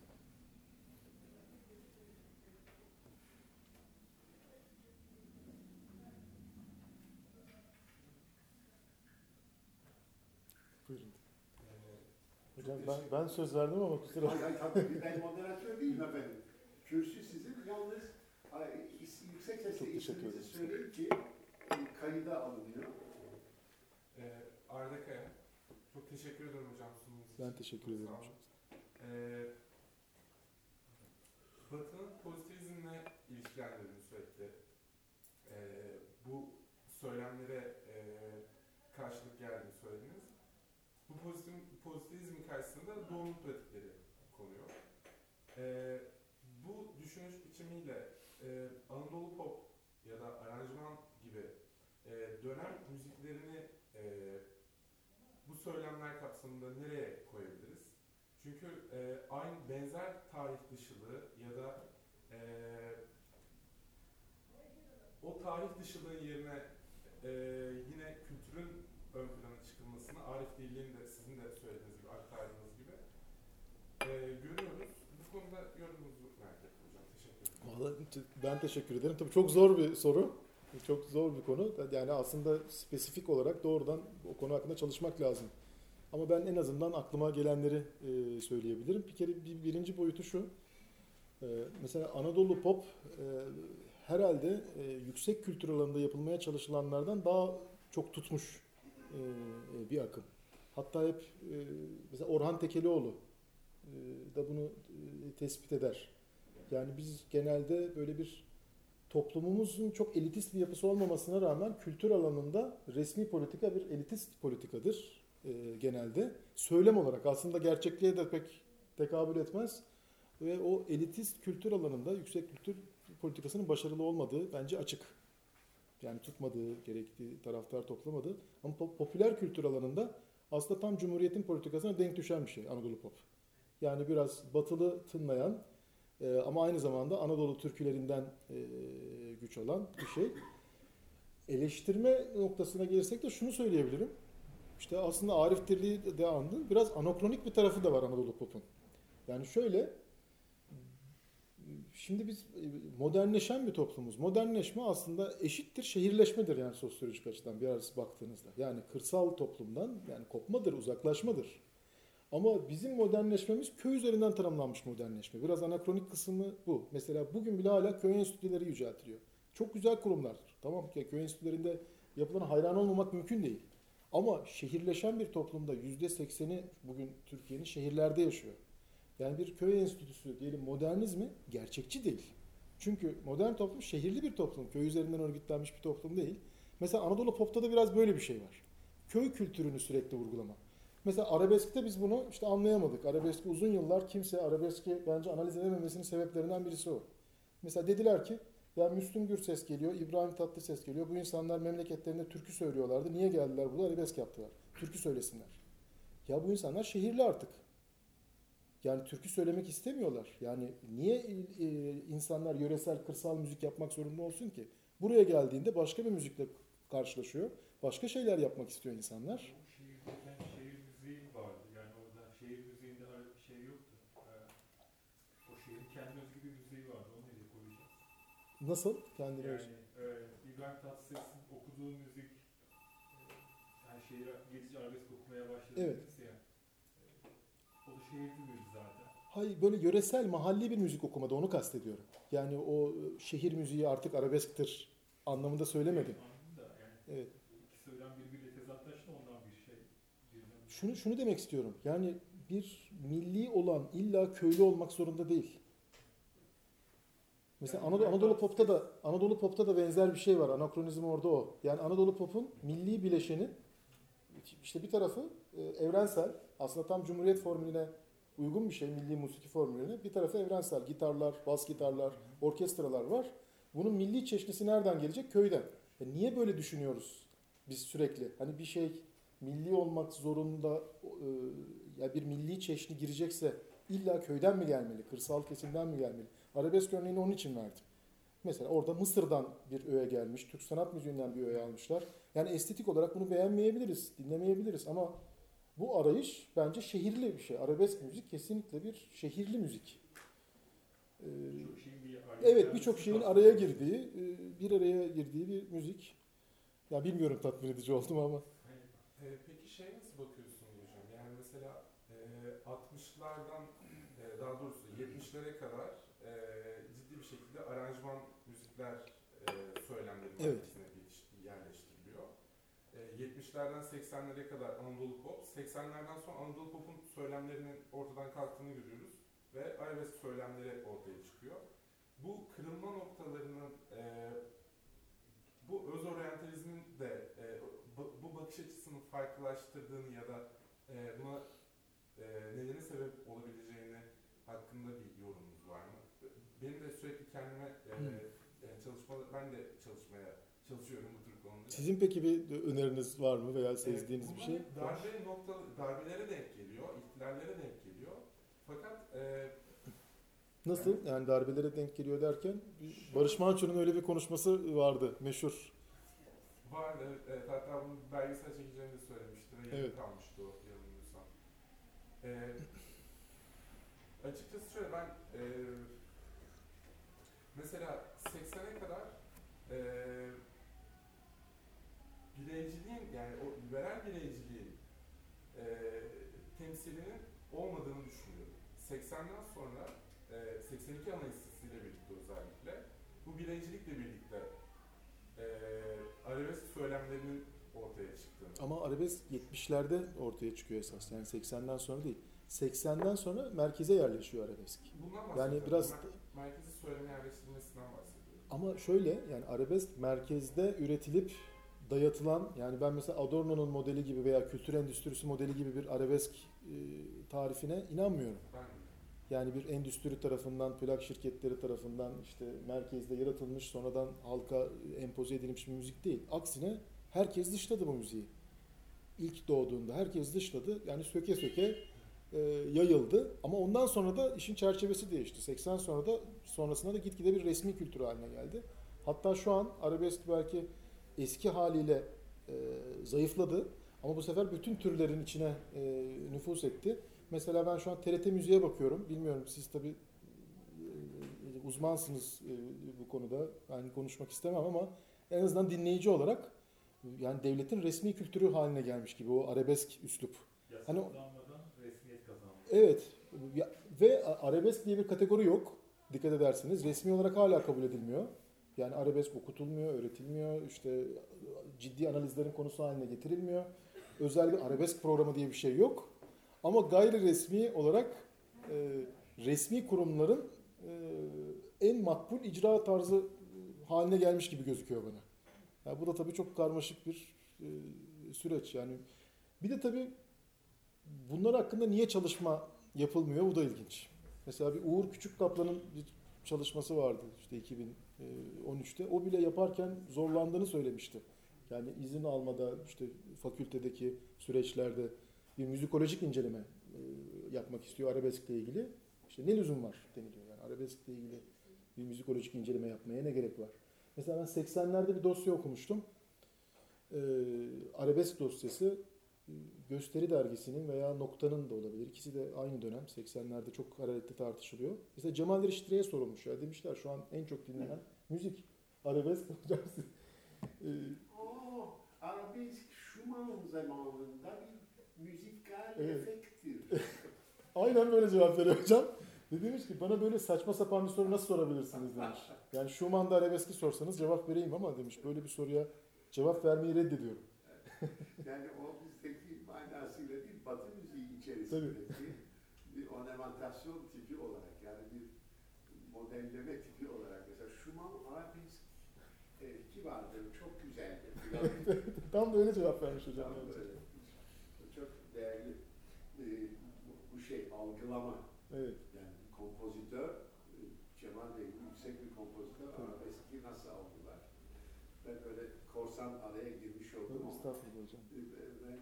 Buyurun. Hocam ben, ben söz verdim ama kusura Hayır, hayır, tabii ben moderatör değilim efendim. Kürsü sizin, yalnız yüksek sesle isminizi söyleyin ki e, kayıda alınıyor. Ee, Arda Kaya. Çok teşekkür ederim hocam sunumunuz için. Ben teşekkür ederim. Olun. Ee, Batı'nın pozitivizmle ilişkilendirdiğini sürekli ee, bu söylemlere ee, karşılık geldiğini söylediniz. Bu pozitiv, pozitivizmin karşısında doğum pratikleri konuyor. Ee, bu düşünüş biçimiyle ee, Anadolu pop ya da aranjman gibi ee, dönem müziklerini ee, bu söylemler kapsamında nereye koyabiliriz? Çünkü e, aynı benzer tarih dışılığı ya da e, o tarih dışılığın yerine e, yine kültürün ön plana çıkılmasını Arif Dilli'nin de sizin de söylediğiniz gibi aktardığınız gibi e, görüyoruz. Bu konuda yorumunuzu merak hocam. Teşekkür ederim. Vallahi ben teşekkür ederim. Tabii çok zor bir soru. Çok zor bir konu. Yani aslında spesifik olarak doğrudan o konu hakkında çalışmak lazım. Ama ben en azından aklıma gelenleri e, söyleyebilirim. Bir kere bir, birinci boyutu şu. E, mesela Anadolu pop e, herhalde yüksek kültür alanında yapılmaya çalışılanlardan daha çok tutmuş bir akım. Hatta hep mesela Orhan Tekelioğlu da bunu e, tespit eder. Yani biz genelde böyle bir toplumumuzun çok elitist bir yapısı olmamasına rağmen kültür alanında resmi politika bir elitist politikadır e, genelde. Söylem olarak aslında gerçekliğe de pek tekabül etmez. Ve o elitist kültür alanında yüksek kültür politikasının başarılı olmadığı bence açık. Yani tutmadığı, gerektiği taraftar toplamadı. Ama pop- popüler kültür alanında aslında tam Cumhuriyet'in politikasına denk düşen bir şey Anadolu Pop. Yani biraz batılı tınlayan ee, ama aynı zamanda Anadolu türkülerinden e, güç alan bir şey. Eleştirme noktasına gelirsek de şunu söyleyebilirim. İşte aslında Arif Dirli'yi de andın. Biraz anakronik bir tarafı da var Anadolu Pop'un. Yani şöyle, şimdi biz e, modernleşen bir toplumuz. Modernleşme aslında eşittir şehirleşmedir yani sosyolojik açıdan bir arası baktığınızda. Yani kırsal toplumdan yani kopmadır, uzaklaşmadır. Ama bizim modernleşmemiz köy üzerinden tanımlanmış modernleşme. Biraz anakronik kısmı bu. Mesela bugün bile hala köy enstitüleri yüceltiliyor. Çok güzel kurumlardır. Tamam ki köy enstitülerinde yapılana hayran olmamak mümkün değil. Ama şehirleşen bir toplumda yüzde sekseni bugün Türkiye'nin şehirlerde yaşıyor. Yani bir köy enstitüsü diyelim modernizmi gerçekçi değil. Çünkü modern toplum şehirli bir toplum. Köy üzerinden örgütlenmiş bir toplum değil. Mesela Anadolu Pop'ta da biraz böyle bir şey var. Köy kültürünü sürekli vurgulama. Mesela arabeskte biz bunu işte anlayamadık. Arabeski uzun yıllar kimse arabeski bence analiz edememesinin sebeplerinden birisi o. Mesela dediler ki ya Müslüm Gürses geliyor, İbrahim Tatlıses geliyor. Bu insanlar memleketlerinde türkü söylüyorlardı. Niye geldiler burada arabesk yaptılar? Türkü söylesinler. Ya bu insanlar şehirli artık. Yani türkü söylemek istemiyorlar. Yani niye e, insanlar yöresel, kırsal müzik yapmak zorunda olsun ki? Buraya geldiğinde başka bir müzikle karşılaşıyor. Başka şeyler yapmak istiyor insanlar. Şehirdeyken şehir müziği vardı. Yani orada şehir müziğinde öyle bir şey yoktu. Ee, o şehrin kendi özgü bir müziği vardı. Onu nereye koyacağız? Nasıl? Kendine Yani e, İbrahim Tatlıses'in okuduğu müzik e, yani şehir geçici arabesk okumaya başladı Evet. dediniz ya. E, o da şehirli müziği zaten. Hayır böyle yöresel, mahalli bir müzik okumada onu kastediyorum. Yani o e, şehir müziği artık arabesktir anlamında söylemedim. Anladım da yani Evet. iki söylem birbiriyle tezatlaştı ondan bir şey. Birden Şunu şunu demek istiyorum. Yani bir milli olan illa köylü olmak zorunda değil. Mesela Yani Anadolu, Anadolu Pop'ta da Anadolu Pop'ta da benzer bir şey var. Anakronizm orada o. Yani Anadolu Pop'un milli bileşeni işte bir tarafı e, evrensel. Aslında tam Cumhuriyet formülüne uygun bir şey. Milli musiki formülüne. Bir tarafı evrensel. Gitarlar, bas gitarlar, orkestralar var. Bunun milli çeşnisi nereden gelecek? Köyden. E niye böyle düşünüyoruz biz sürekli? Hani bir şey milli olmak zorunda e, ya bir milli çeşni girecekse illa köyden mi gelmeli? Kırsal kesimden mi gelmeli? Arabesk örneğini onun için verdim. Mesela orada Mısır'dan bir öğe gelmiş, Türk sanat müziğinden bir öğe almışlar. Yani estetik olarak bunu beğenmeyebiliriz, dinlemeyebiliriz ama bu arayış bence şehirli bir şey. Arabesk müzik kesinlikle bir şehirli müzik. Ee, bir evet birçok şeyin araya girdiği, e, bir araya girdiği bir müzik. Ya bilmiyorum tatmin edici oldu mu ama. Ee, peki şey nasıl bakıyorsunuz hocam? Yani mesela e, 60'lardan e, daha doğrusu 70'lere kadar e, ciddi bir şekilde aranjman müzikler e, söylemleri Evet. yerleştiriliyor. E, 70'lerden 80'lere kadar Anadolu Pop, 80'lerden sonra Anadolu Pop'un söylemlerinin ortadan kalktığını görüyoruz ve arabesk söylemleri ortaya çıkıyor. Bu kırılma noktalarının e, bu öz oryantalizmin de e, bu, bakış açısını farklılaştırdığını ya da e, buna e, neleri sebep olabileceğini hakkında bir yorumunuz var mı? Benim de sürekli kendime e, yani çalışma, ben de çalışmaya çalışıyorum bu tür konuda. Sizin peki bir öneriniz var mı veya sezdiğiniz bir şey? Bunlar Darbe nokta, darbelere denk geliyor, ihtilallere denk geliyor. Fakat e, Nasıl? Yani darbelere denk geliyor derken bir- Barış Manço'nun öyle bir konuşması vardı meşhur. var evet, hatta bunu belgesel çekeceğini de söylemişti ve Evet. kalmıştı o yanılmıyorsam. E, açıkçası şöyle ben e, mesela 80'e kadar e, bireyciliğin yani o liberal bireyciliğin e, temsilinin olmadığını düşünüyorum. 80'den sonra e, 82 Anayasası'yla birlikte özellikle bu bireycilikle birlikte e, arabesk söylemlerinin ortaya çıktığını. Ama arabesk 70'lerde ortaya çıkıyor esas. Yani 80'den sonra değil. 80'den sonra merkeze yerleşiyor arabesk. Bundan Yani biraz merkezi söyleme yerleştirilmesinden bahsediyorum. ama şöyle yani arabesk merkezde üretilip dayatılan yani ben mesela Adorno'nun modeli gibi veya kültür endüstrisi modeli gibi bir arabesk e, tarifine inanmıyorum. Ben Yani bir endüstri tarafından, plak şirketleri tarafından işte merkezde yaratılmış sonradan halka empoze edilmiş bir müzik değil. Aksine herkes dışladı bu müziği. İlk doğduğunda herkes dışladı. Yani söke söke e, yayıldı. Ama ondan sonra da işin çerçevesi değişti. 80 sonra da sonrasında da gitgide bir resmi kültür haline geldi. Hatta şu an arabesk belki eski haliyle e, zayıfladı. Ama bu sefer bütün türlerin içine e, nüfus etti. Mesela ben şu an TRT Müziğe bakıyorum. Bilmiyorum siz tabii e, uzmansınız e, bu konuda. Ben konuşmak istemem ama en azından dinleyici olarak yani devletin resmi kültürü haline gelmiş gibi o arabesk üslup. Hani Evet ya- ve arabesk diye bir kategori yok. Dikkat ederseniz resmi olarak hala kabul edilmiyor. Yani arabesk okutulmuyor, öğretilmiyor. İşte ciddi analizlerin konusu haline getirilmiyor. Özel bir arabesk programı diye bir şey yok. Ama gayri resmi olarak e, resmi kurumların e, en makbul icra tarzı e, haline gelmiş gibi gözüküyor bana. Yani bu da tabii çok karmaşık bir e, süreç. Yani bir de tabii bunlar hakkında niye çalışma yapılmıyor? Bu da ilginç. Mesela bir Uğur Küçükkaplan'ın bir çalışması vardı işte 2013'te. O bile yaparken zorlandığını söylemişti. Yani izin almada işte fakültedeki süreçlerde bir müzikolojik inceleme e, yapmak istiyor arabeskle ilgili. İşte ne lüzum var deniliyor. Yani arabeskle ilgili bir müzikolojik inceleme yapmaya ne gerek var? Mesela ben 80'lerde bir dosya okumuştum. Ee, arabesk dosyası e, Gösteri dergisinin veya Nokta'nın da olabilir. İkisi de aynı dönem 80'lerde çok hararetli tartışılıyor. Mesela Cemal Reşitre'ye sorulmuş ya. Demişler şu an en çok dinlenen müzik. Arabesk hocam siz- Ee, O arabesk Schumann zamanında bir müzikal Evet. efekttir. Aynen böyle cevap veriyor hocam. Ve demiş ki bana böyle saçma sapan bir soru nasıl sorabilirsiniz demiş. Yani Schumann'da arabeski sorsanız cevap vereyim ama demiş böyle bir soruya cevap vermeyi reddediyorum. Yani o bizdeki manasıyla değil, Batı içerisindeki bir ornamentasyon tipi olarak yani bir modelleme tipi olarak mesela Schumann arabesk ki vardır, çok güzeldir. Tam da öyle cevap vermiş hocam. Tam böyle. Çok değerli e, bu- bu şey algılama Evet. yani kompozitör e, Cemal Bey yüksek bir kompozitör arabeski nasıl algılar? Ben böyle korsan araya girmiş oldum ama Estağfurullah hocam. e, ben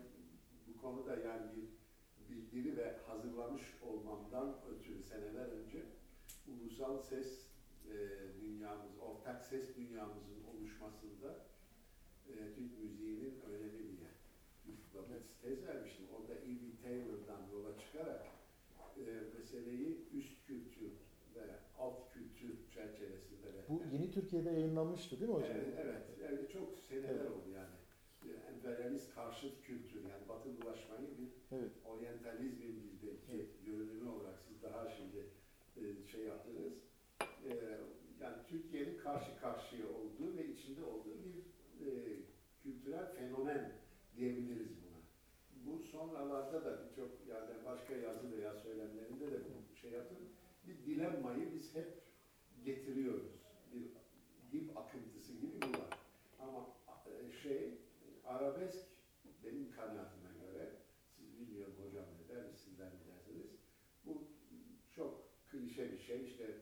bu konuda yani bir bildiri ve hazırlamış olmamdan ötürü seneler önce ulusal ses e, dünyamız, ortak ses dünyamızın oluşmasında e, Türk müziğinin önemi diye bir tez vermiştim. Orada E.B. Taylor'dan yola çıkarak e, meseleyi üst kültür ve alt kültür çerçevesinde ve Bu yeni Türkiye'de yayınlanmıştı değil mi hocam? Evet, evet. Yani çok seneler Evet. oldu yani. Emperyalist karşıt kültür yani batılaşmayı bir Evet. oryantalizmin bizdeki siz daha şimdi e, şey yaptınız. E, yani Türkiye'nin karşı karşıya olduğu ve içinde olduğu bir e, kültürel fenomen diyebiliriz buna. Bu sonralarda da birçok yani başka yazı veya söylemlerinde de bu şey yaptım. Bir dilemmayı biz hep getiriyoruz. Bir dil akıntısı gibi bu var. Ama şey arabesk benim kanaatime göre siz bilmiyorum hocam ne der sizler ne dersiniz bu çok klişe bir şey işte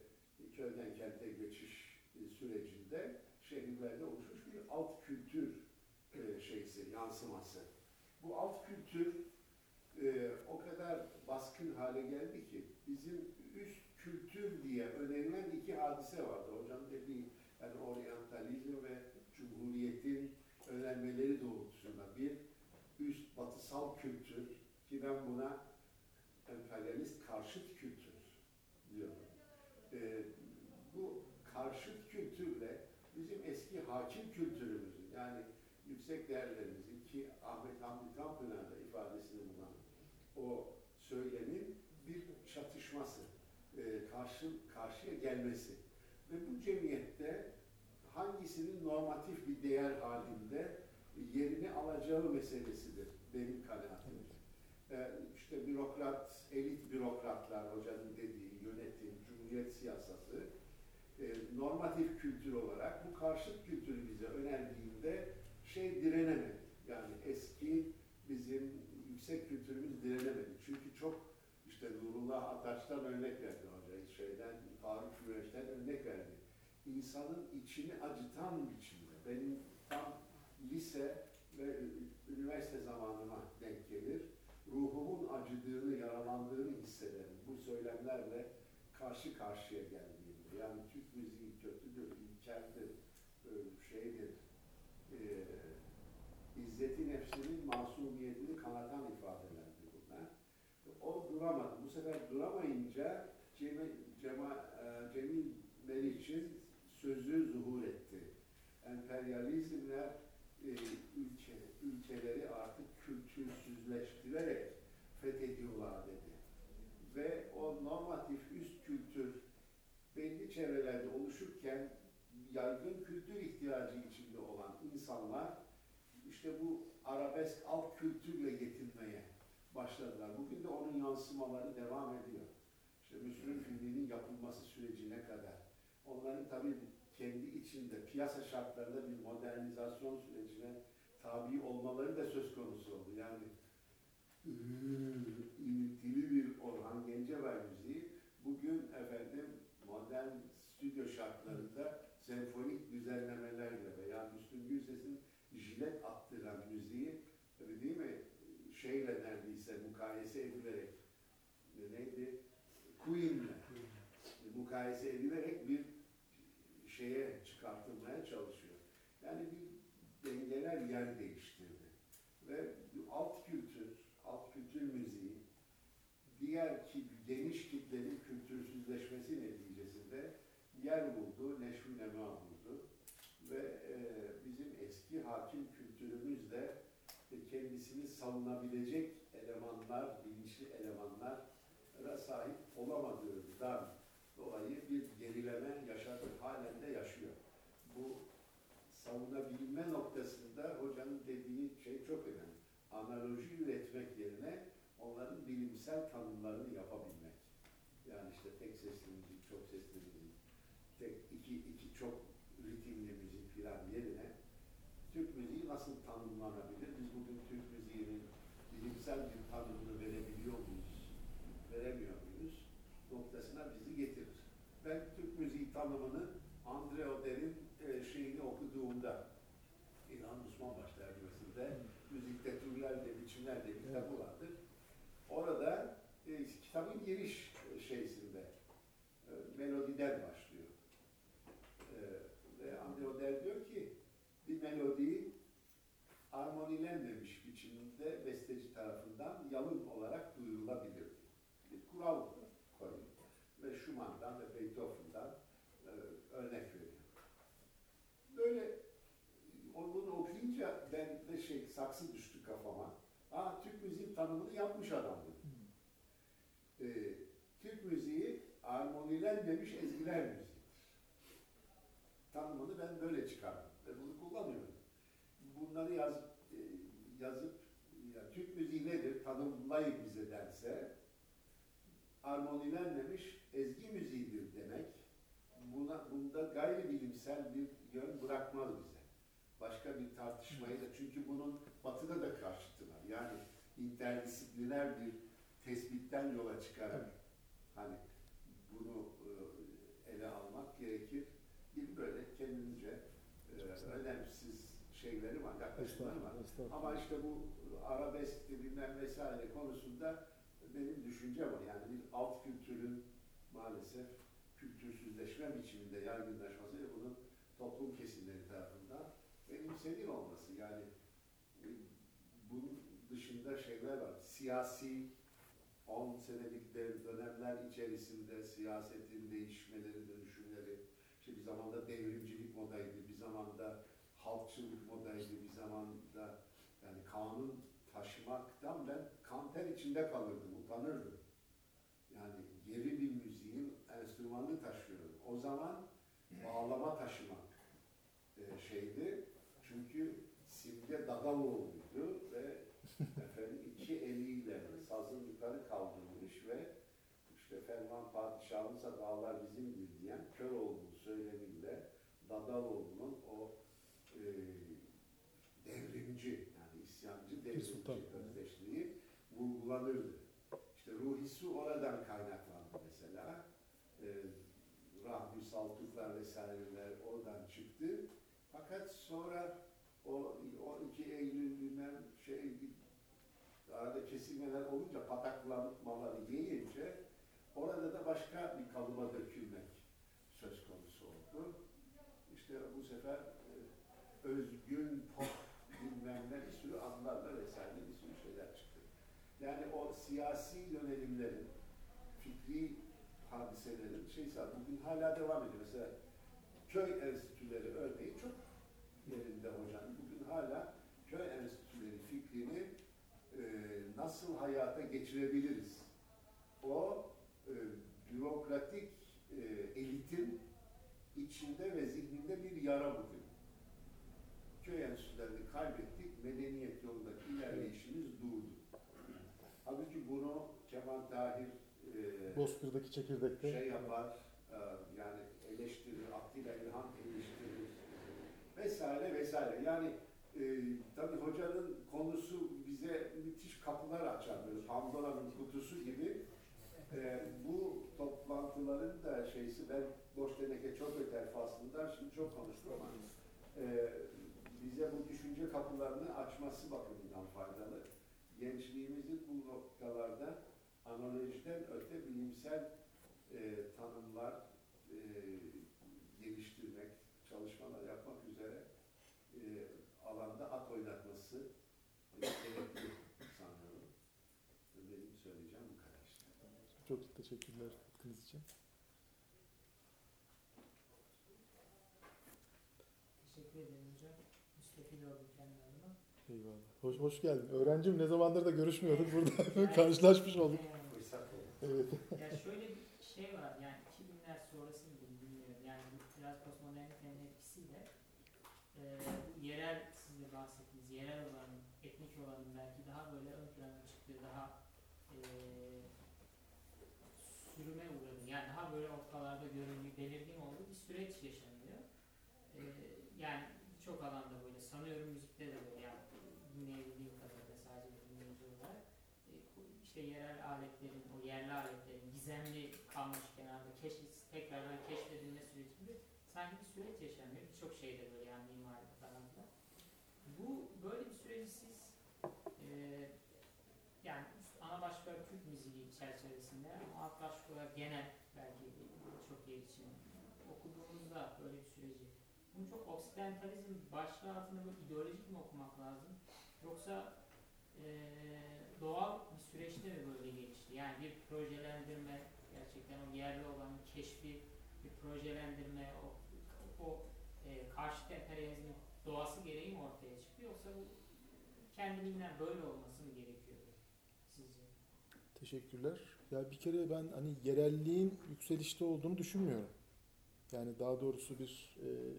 köyden kente geçiş sürecinde şehirlerde oluşmuş bir alt kültür e, şeysi, yansıması. Bu alt kültür e, o kadar baskın hale geldi ki bizim üst kültür diye önerilen iki hadise vardı. Hocam dediği yani oryantalizm ve cumhuriyetin önermeleri doğrultusunda bir üst batısal kültür ki ben buna emperyalist karşıt kültür diyorum. Ee, bu karşıt kültürle bizim eski hakim kültürümüzün yani yüksek değerlerimizin ki Ahmet Hamdi Tanpınar'da ifadesini bulan o söylemin bir çatışması, e, karşı karşıya gelmesi ve bu cemiyette hangisinin normatif bir değer halinde yerini alacağı meselesidir benim kanaatim. Ee, işte bürokrat, elit bürokratlar, hocanın dediği yönetim, cumhuriyet siyasası, e, normatif kültür olarak bu karşıt kültürü bize önerdiğinde şey direnemedi. Yani eski bizim yüksek kültürümüz direnemedi. Çünkü çok işte Nurullah Ataç'tan örnek verdi hoca, şeyden Faruk Güneş'ten örnek verdi. İnsanın içini acıtan biçimde. Benim tam lise ve üniversite zamanıma denk gelir. Ruhumun acıdığını, yaralandığını hissederim. Bu söylemlerle karşı karşıya geldiğimde. Yani Türk müziği kötüdür, ilkeldir, şeydir. E, İzzeti nefsinin masumiyetini kanatan ifadelerdi bunlar. O duramadı. Bu sefer duramayınca Cemil, Cema, Cemil Meriç'in sözü zuhur etti. Emperyalizmler e, ülke, ülkeleri artık kültürsüzleştirerek fethediyorlar dedi. Ve o normatif üst kültür belli çevrelerde oluşurken yaygın kültür ihtiyacı içinde olan insanlar işte bu arabesk alt kültürle yetinmeye başladılar. Bugün de onun yansımaları devam ediyor. İşte Müslüm filminin yapılması sürecine kadar. Onların tabii kendi içinde piyasa şartlarında bir modernizasyon sürecine tabi olmaları da söz konusu oldu. Yani iniltili bir Orhan Gencebay müziği bugün efendim modern stüdyo şartlarında senfonik düzenlemelerle veya Müslüm Gürses'in jilet attıran müziği değil mi şeyle neredeyse mukayese edilerek neydi? Queen'le mukayese edilerek bir şeye çıkartılmaya çalışıyor. Yani bir dengeler yer değiştirdi. Ve alt kültür, alt kültür müziği diğer ki, geniş kitlenin kültürsüzleşmesi neticesinde yer buldu, neşvi nema buldu. Ve e, bizim eski hakim kültürümüzde e, kendisini savunabilecek elemanlar, bilinçli elemanlara sahip olamadığından dolayı bir gerileme yaşadı, halen de yaşıyor. Bu savunabilme noktasında hocanın dediği şey çok önemli. Analoji üretmek yerine onların bilimsel tanımlarını yapabilmek. Yani işte tek sesli müzik, çok sesli müzik, tek iki, iki çok ritimli müzik filan yerine Türk müziği nasıl tanımlanabilir? Biz bugün Türk müziğinin bilimsel bir tanımını verebiliyor muyuz? Veremiyor muyuz? Noktasına bizi getirir. Ben Türk müziği tanımını Andre Oder'in e, şeyini okuduğumda İlhan Osmanbaş dergisinde müzikte türler de biçimler de bir kitabı vardır. Orada e, kitabın giriş şeysinde e, melodiden başlıyor. E, ve Andre Oder diyor ki bir melodiyi armonilenmemiş biçimde besteci tarafından yalın olarak duyurulabilir. Bir kural Schumann'dan ve Beethoven'dan e, örnek veriyor. Böyle onu okuyunca ben de şey saksı düştü kafama. Aa Türk müziğin tanımını yapmış adam dedi. Ee, Türk müziği armonilenmemiş ezgiler müziğidir. Tanımını ben böyle çıkardım ve bunu kullanıyorum. Bunları yaz, e, yazıp ya Türk müziği nedir tanımlayıp bize derse armonilenmemiş ezgi müziğidir demek. Buna, bunda gayri bilimsel bir yön bırakmaz bize. Başka bir tartışmayı da çünkü bunun batıda da karşıtı var. Yani interdisipliner bir tespitten yola çıkarak hani bunu e, ele almak gerekir gibi böyle kendince e, önemsiz şeyleri var, yaklaşımları var. Ama işte bu arabesk bilmem vesaire konusunda benim düşüncem o. Yani bir alt kültürün maalesef kültürsüzleşme biçiminde yaygınlaşması ve bunun toplum kesimleri tarafından benimseniyor olması. Yani e, bunun dışında şeyler var. Siyasi 10 senelik dönemler içerisinde siyasetin değişmeleri, dönüşümleri, işte bir zamanda devrimcilik modaydı, bir zamanda halkçılık modaydı, bir zamanda yani kanun taşımaktan ben kanter içinde kalırdım, utanırdım. Yani geri bir enstrümanını taşıyorum. O zaman bağlama taşımak e, şeydi. Çünkü Simge Dadaloğlu'ydu ve efendim iki eliyle sazın yukarı kaldırmış ve işte Ferman Padişahımıza dağlar bizimdir diyen Köroğlu'nun söylemiyle Dadaloğlu'nun o e, devrimci yani isyancı devrimci özdeşliği vurgulanırdı. İşte Ruhisi oradan kaynaklandı mesela. E, Rahmi Saltuklar vesaireler oradan çıktı. Fakat sonra o 12 Eylül şey arada kesilmeler olunca pataklanmaları yiyince orada da başka bir kalıba dökülmek söz konusu oldu. İşte bu sefer e, özgün pop bilmem ne bir sürü adlarla vesaire bir sürü şeyler çıktı. Yani o siyasi yönelimlerin, fikri hadiselerin şeysi bugün hala devam ediyor. Mesela köy enstitüleri örneği çok yerinde hocam. Bugün hala köy enstitüleri fikrini e, nasıl hayata geçirebiliriz? O e, bürokratik e, elitin içinde ve zihninde bir yara bugün. Köy enstitülerini kaybettik, medeniyet yolundaki ilerleyişimiz durdu. Halbuki bunu Kemal Tahir e, Bozkır'daki çekirdekte şey yapar, aklıyla ilham eleştirir vesaire vesaire. Yani e, tabii hocanın konusu bize müthiş kapılar açar. Böyle Pandora'nın kutusu gibi. E, bu toplantıların da şeysi, ben boş teneke çok öter faslından şimdi çok konuştum ama e, bize bu düşünce kapılarını açması bakımından faydalı. Gençliğimizin bu noktalarda analojiden öte bilimsel e, tanımlar e, çalışmalar yapmak üzere e, alanda at oynatması gerekli sanıyorum. Benim söyleyeceğim bu kadar işte. çok teşekkürler katkınız için. Teşekkür ederim hocam. Müstefil oldum kendi adıma. Eyvallah. Hoş, hoş geldin. Öğrencim ne zamandır da görüşmüyorduk burada. Karşılaşmış olduk. Evet. ya şöyle bir şey var yani 2000'ler sonrası mı bunu bilmiyorum. Yani bu biraz postmodernitenin etkisiyle e, bu yerel siz de bahsettiğiniz yerel olanın, etnik olanın belki daha böyle ön plana çıktığı, daha e, sürüme uğradı. Yani daha böyle ortalarda göründüğü, belirgin olduğu bir süreç yaşanıyor. E, yani birçok alanda böyle sanıyorum müzikte de böyle yani dinleyebildiğim kadarıyla sadece dinleyici olarak e, işte yerel aletlerin, o yerli aletlerin gizemli kalmış kenarda keşf, tekrardan keşfedilme sürecinde sanki bir süreç yaşanıyor. Birçok şeyde böyle yani mimari falan filan. Bu böyle bir süreci siz e, yani ana başlık olarak Türk müziği çerçevesinde ama alt başlık olarak genel belki çok yer için okuduğunuzda böyle bir süreci bunu çok oksidentalizm başlığı altında böyle ideolojik mi okumak lazım? Yoksa eee, doğal bir süreçte mi böyle gelişti? Yani bir projelendirme, gerçekten o yerli olan keşfi, bir projelendirme, o, o eee karşı emperyalizmin doğası gereği mi ortaya çıktı? Yoksa bu kendiliğinden böyle olması mı gerekiyordu sizce? Teşekkürler. Ya bir kere ben hani yerelliğin yükselişte olduğunu düşünmüyorum. Yani daha doğrusu bir e, e,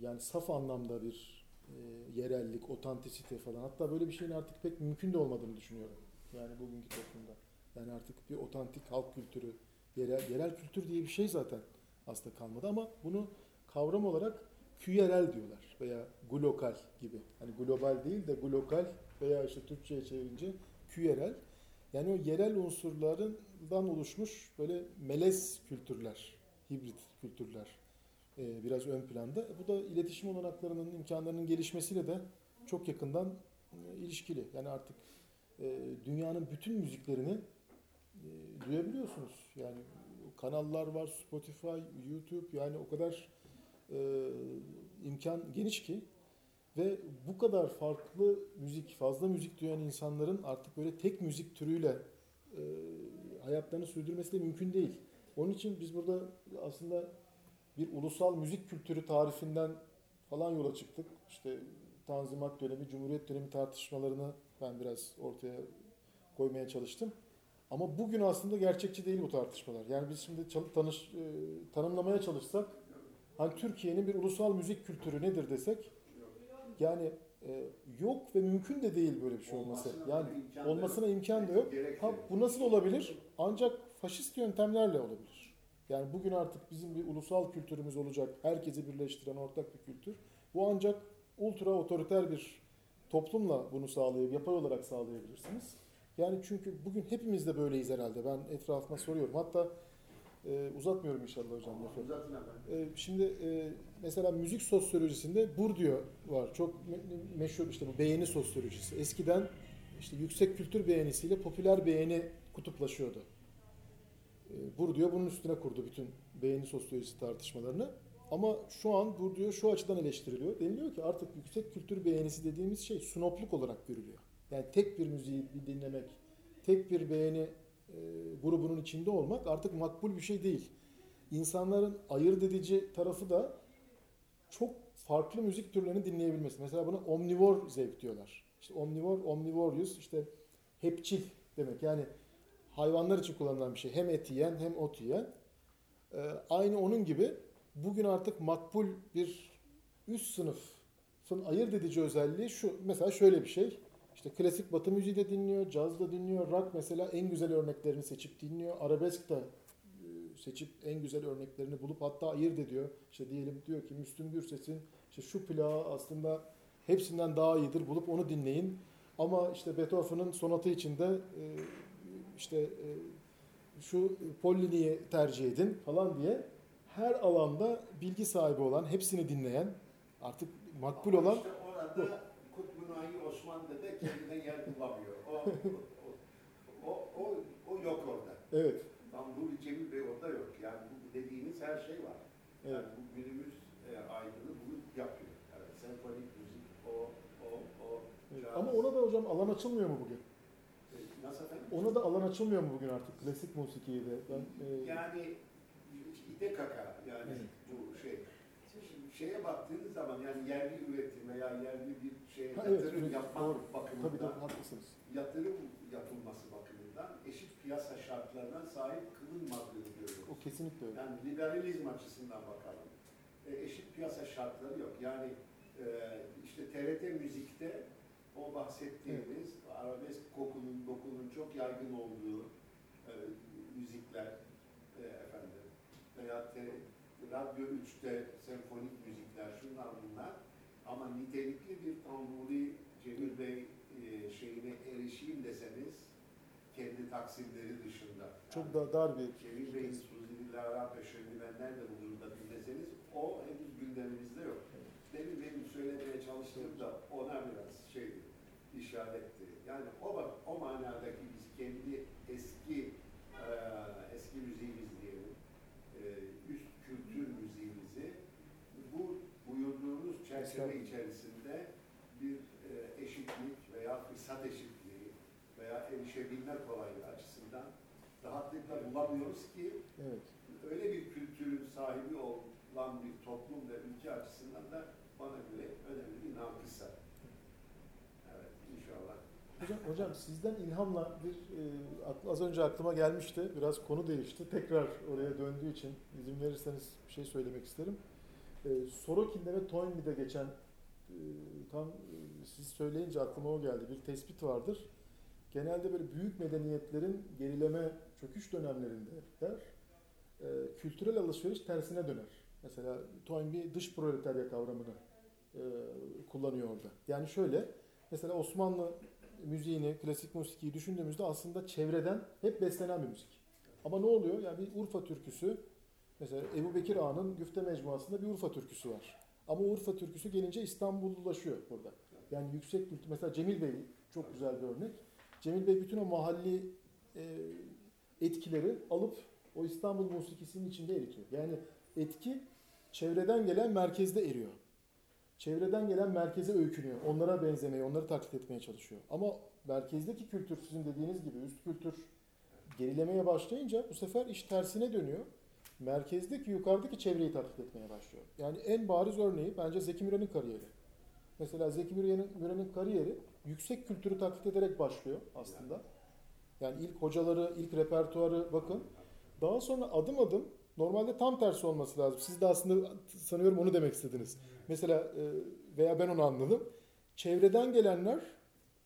yani saf anlamda bir e, yerellik, otantisite falan. Hatta böyle bir şeyin artık pek mümkün de olmadığını düşünüyorum. Yani bugünkü toplumda. Yani artık bir otantik halk kültürü, yerel, yerel kültür diye bir şey zaten aslında kalmadı ama bunu kavram olarak küyerel diyorlar veya glokal gibi. Hani global değil de glokal veya işte Türkçe'ye çevirince küyerel. Yani o yerel unsurlarından oluşmuş böyle melez kültürler, hibrit kültürler e, biraz ön planda. Bu da iletişim olanaklarının, imkanlarının gelişmesiyle de çok yakından e, ilişkili. Yani artık e, dünyanın bütün müziklerini e, duyabiliyorsunuz. Yani kanallar var, Spotify, YouTube yani o kadar e, imkan geniş ki ve bu kadar farklı müzik, fazla müzik duyan insanların artık böyle tek müzik türüyle e, hayatlarını sürdürmesi de mümkün değil. Onun için biz burada aslında bir ulusal müzik kültürü tarifinden falan yola çıktık. İşte Tanzimat dönemi, Cumhuriyet dönemi tartışmalarını ben biraz ortaya koymaya çalıştım. Ama bugün aslında gerçekçi değil bu tartışmalar. Yani biz şimdi tanış, e, tanımlamaya çalışsak, hani Türkiye'nin bir ulusal müzik kültürü nedir desek, yani e, yok ve mümkün de değil böyle bir şey olması. Olmasına Yani imkan olmasına imkan da yok. Ha, bu nasıl olabilir? Ancak faşist yöntemlerle olabilir. Yani bugün artık bizim bir ulusal kültürümüz olacak. Herkesi birleştiren ortak bir kültür. Bu ancak ultra otoriter bir toplumla bunu sağlayıp yapay olarak sağlayabilirsiniz. Yani çünkü bugün hepimiz de böyleyiz herhalde. Ben etrafıma soruyorum. Hatta e, uzatmıyorum inşallah hocam lafı. Ee, Şimdi e, mesela müzik sosyolojisinde Bourdieu var. Çok me- meşhur işte bu beğeni sosyolojisi. Eskiden işte yüksek kültür beğenisiyle popüler beğeni kutuplaşıyordu. Ee, Bourdieu bunun üstüne kurdu bütün beğeni sosyolojisi tartışmalarını. Ama şu an Bourdieu şu açıdan eleştiriliyor. Deniliyor ki artık yüksek kültür beğenisi dediğimiz şey snopluk olarak görülüyor. Yani tek bir müziği dinlemek, tek bir beğeni e, grubunun içinde olmak artık makbul bir şey değil. İnsanların ayırt edici tarafı da çok farklı müzik türlerini dinleyebilmesi. Mesela buna omnivor zevk diyorlar. İşte omnivor, omnivorius işte hepçil demek. Yani hayvanlar için kullanılan bir şey. Hem et yiyen hem ot yiyen. Ee, aynı onun gibi bugün artık makbul bir üst sınıfın ayırt edici özelliği şu. Mesela şöyle bir şey. İşte klasik batı müziği de dinliyor, caz da dinliyor, rock mesela en güzel örneklerini seçip dinliyor. Arabesk da e, seçip en güzel örneklerini bulup hatta ayırt ediyor. İşte diyelim diyor ki Müslüm Gürses'in işte şu plağı aslında hepsinden daha iyidir bulup onu dinleyin. Ama işte Beethoven'ın sonatı içinde e, işte e, şu Pollini'yi tercih edin falan diye her alanda bilgi sahibi olan, hepsini dinleyen, artık makbul Ama olan işte orada Kutbunahi Osman Dede kendine yer bulamıyor. O, o, o, o, o yok orada. evet, Nuri Cemil Bey orada yok. Yani bu dediğiniz her şey var. evet. Yani bu günümüz e, aydını bunu yapıyor. Evet, senfonik müzik, o, o, o. Evet. Ama ona da hocam alan açılmıyor mu bugün? Ona da alan açılmıyor mu bugün artık klasik musikiyi de? Ben, e, Yani ide kaka yani Evet. bu şey. Şeye baktığınız zaman yani yerli üretim veya yerli bir şey Ha, evet, yatırım üretim, yapmak doğru. bakımından tabii tabii haklısınız. yatırım yapılması bakımından eşit piyasa şartlarına sahip kılınmadığını görüyoruz. O kesinlikle öyle. Yani liberalizm açısından bakalım. E, eşit piyasa şartları yok. Yani e, işte TRT müzikte o bahsettiğimiz arabesk kokunun, dokunun çok yaygın olduğu e, müzikler e, efendim veya te, Radyo 3'te senfonik müzikler şunlar bunlar ama nitelikli bir Tanruli Cemil Bey e, şeyine erişeyim deseniz kendi taksimleri dışında. Çok da dar bir Cemil Bey'in Suzi Lara Peşöni ben nerede bulurum da dinleseniz o henüz gündemimizde yok. Demin benim söylemeye çalıştığım da ona biraz şeydi, işaretti. Yani o bak o manadaki biz kendi eski eee eski müziğimiz diyelim, eee, üst kültür müziğimizi bu buyurduğunuz çerçeve içerisinde bir eee, eşitlik veya fırsat eşitliği veya erişebilme kolaylığı açısından rahatlıkla bulamıyoruz ki evet. öyle bir kültürün sahibi olan bir toplum ve ülke açısından da bana göre önemli bir nakısa. Evet inşallah. Hocam, hocam sizden ilhamla bir e, az önce aklıma gelmişti. Biraz konu değişti. Tekrar oraya döndüğü için izin verirseniz bir şey söylemek isterim. E, Sorokin'de ve Toynbee'de geçen e, tam e, siz söyleyince aklıma o geldi. Bir tespit vardır. Genelde böyle büyük medeniyetlerin gerileme, çöküş dönemlerinde der, e, kültürel alışveriş tersine döner. Mesela Toynbee dış proletarya kavramını e, kullanıyor orada. Yani şöyle, mesela Osmanlı müziğini, klasik musikiyi düşündüğümüzde aslında çevreden hep beslenen bir müzik. Ama ne oluyor? Yani bir Urfa türküsü, mesela Ebu Bekir Ağa'nın Güfte Mecmuası'nda bir Urfa türküsü var. Ama Urfa türküsü gelince İstanbullulaşıyor burada. Yani yüksek kültür, mesela Cemil Bey çok güzel bir örnek. Cemil Bey bütün o mahalli e, etkileri alıp o İstanbul musikisinin içinde eritiyor. Yani etki çevreden gelen merkezde eriyor. Çevreden gelen merkeze öykünüyor. Onlara benzemeye, onları taklit etmeye çalışıyor. Ama merkezdeki kültür sizin dediğiniz gibi üst kültür gerilemeye başlayınca bu sefer iş tersine dönüyor. Merkezdeki yukarıdaki çevreyi taklit etmeye başlıyor. Yani en bariz örneği bence Zeki Müren'in kariyeri. Mesela Zeki Müren'in kariyeri yüksek kültürü taklit ederek başlıyor aslında. Yani ilk hocaları, ilk repertuarı bakın. Daha sonra adım adım normalde tam tersi olması lazım. Siz de aslında sanıyorum onu demek istediniz. Mesela e, veya ben onu anladım. Çevreden gelenler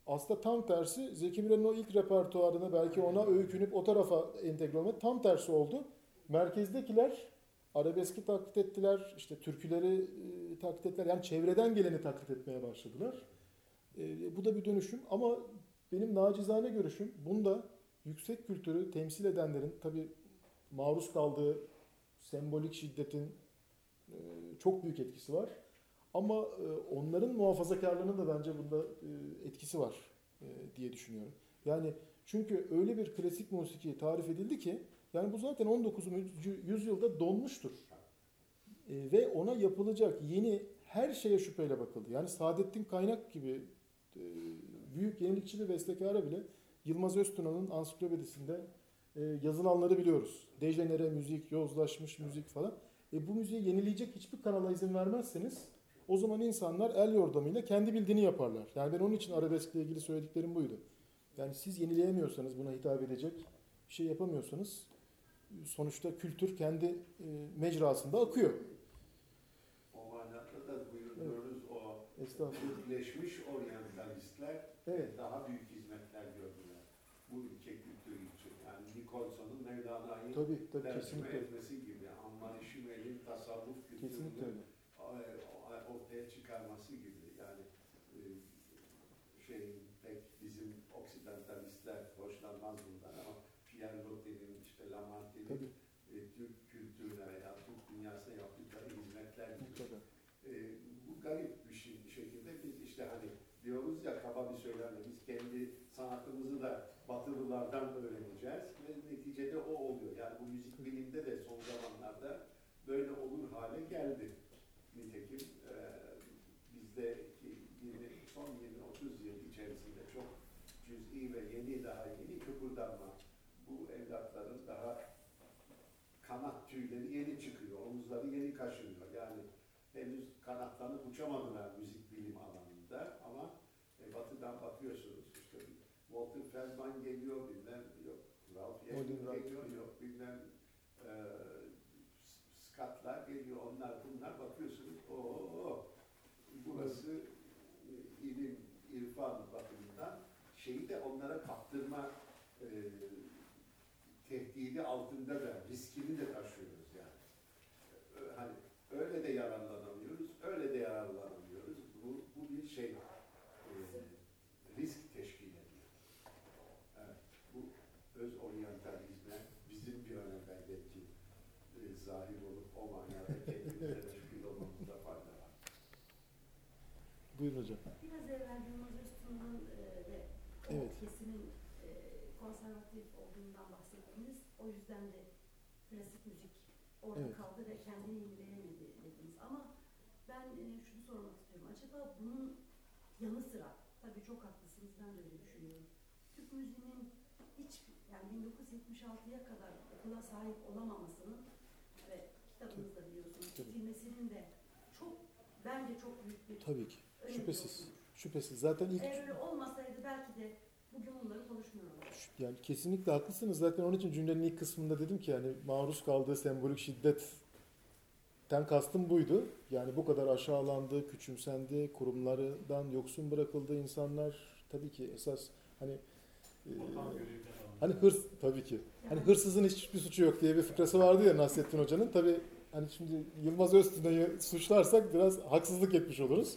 aslında tam tersi Zeki Müren'in o ilk repertuarına belki ona öykünüp o tarafa entegre olmak tam tersi oldu. Merkezdekiler arabeski taklit ettiler, işte türküleri e, taklit ettiler. Yani çevreden geleni taklit etmeye başladılar. E, bu da bir dönüşüm ama benim nacizane görüşüm bunda yüksek kültürü temsil edenlerin tabi maruz kaldığı sembolik şiddetin e, çok büyük etkisi var. Ama e, onların muhafazakarlığının da bence bunda e, etkisi var e, diye düşünüyorum. Yani çünkü öyle bir klasik musiki tarif edildi ki yani bu zaten 19. yüzyılda donmuştur. Ve ona yapılacak yeni her şeye şüpheyle bakıldı. Yani Saadettin Kaynak gibi büyük yenilikçi bir bestekara bile Yılmaz Öztuna'nın ansiklopedisinde e, yazılanları biliyoruz. Dejenere müzik, yozlaşmış müzik falan. E, bu müziği yenileyecek hiçbir kanala izin vermezseniz o zaman insanlar el yordamıyla kendi bildiğini yaparlar. Yani ben onun için arabeskle ilgili söylediklerim buydu. Yani siz yenileyemiyorsanız buna hitap edecek bir şey yapamıyorsanız sonuçta kültür kendi e, mecrasında akıyor. O manada da buyurduğunuz o Estağfurullah. Türkleşmiş oryantalistler Evet. daha büyük hizmetler gördüler. Bu ülke kültürü için. Nicholson'un Mevlana'yı Tabii tabii tercüme etmesi gibi, Ammar Şimel'in tasavvuf kültürünü e, ortaya çıkarması gibi. Yani e, şey pek bizim oksidentalistler hoşlanmaz bundan ama Pierre Loti'nin işte Lamartine'in Tabii e, Türk kültürüne veya Türk dünyasına yaptıkları hizmetler gibi. E, bu garip bir şey, bir şekilde biz işte hani diyoruz ya kaba bir söylemle biz kendi sanatımızı da batılılardan öğreneceğiz ve neticede o oluyor. Yani bu müzik bilimde de son zamanlarda böyle olur hale geldi. Nitekim e, bizdeki yeni, son 20-30 yıl içerisinde çok cüz'i ve yeni daha yeni kıpırdanma bu evlatların daha kanat tüyleri yeni çıkıyor, omuzları yeni kaşınıyor. Yani henüz kanatlanıp uçamadılar müzik bilim alanında ama e, batıdan bakıyorsunuz işte Feldman geliyor bilmem yok Ralph rock. geliyor yok bilmem e, Scott'lar geliyor onlar bunlar bakıyorsunuz o burası e, ilim irfan bakımından şeyi de onlara kaptırma e, tehdidi altında da riskini de taşıyoruz yani. Hani öyle de yararlanamıyoruz, öyle de yararlanamıyoruz. Bu, bu bir şey, e, risk teşkil ediyor. Evet, bu öz oryantalizme bizim bir an evvel belki e, zahir olup o manada kendimize teşkil olmamızda fayda var. Buyurun hocam. Biraz evvel Yılmaz Öztun'un e, o Evet. kesimin e, konservatif olduğundan bahsettiniz. O yüzden de klasik müzik orada Evet. kaldı ve kendini yenileyemedi dediniz. Ama ben e, şunu sormak istiyorum. Acaba bunun yanı sıra, tabii çok haklısınız ben de öyle düşünüyorum. Türk müziğinin hiç yani 1976'ya kadar okula sahip olamamasının ve kitabınızda biliyorsunuz Tabii. bitirmesinin de çok bence çok büyük bir Tabii ki. Şüphesiz. olduğunu Şüphesiz. Zaten ilk eğer öyle olmasaydı belki de bugün bunları konuşmuyorlar. Yani kesinlikle haklısınız. Zaten onun için cümlenin ilk kısmında dedim ki yani maruz kaldığı sembolik şiddetten kastım buydu. Yani bu kadar aşağılandı, küçümsendi, kurumlardan yoksun bırakıldı insanlar tabii ki esas hani e, hani hırs tabii ki. Hani hırsızın hiçbir suçu yok diye bir fıkrası vardı ya Nasrettin Hoca'nın. Tabii hani şimdi Yılmaz Öztürk'ü suçlarsak biraz haksızlık etmiş oluruz.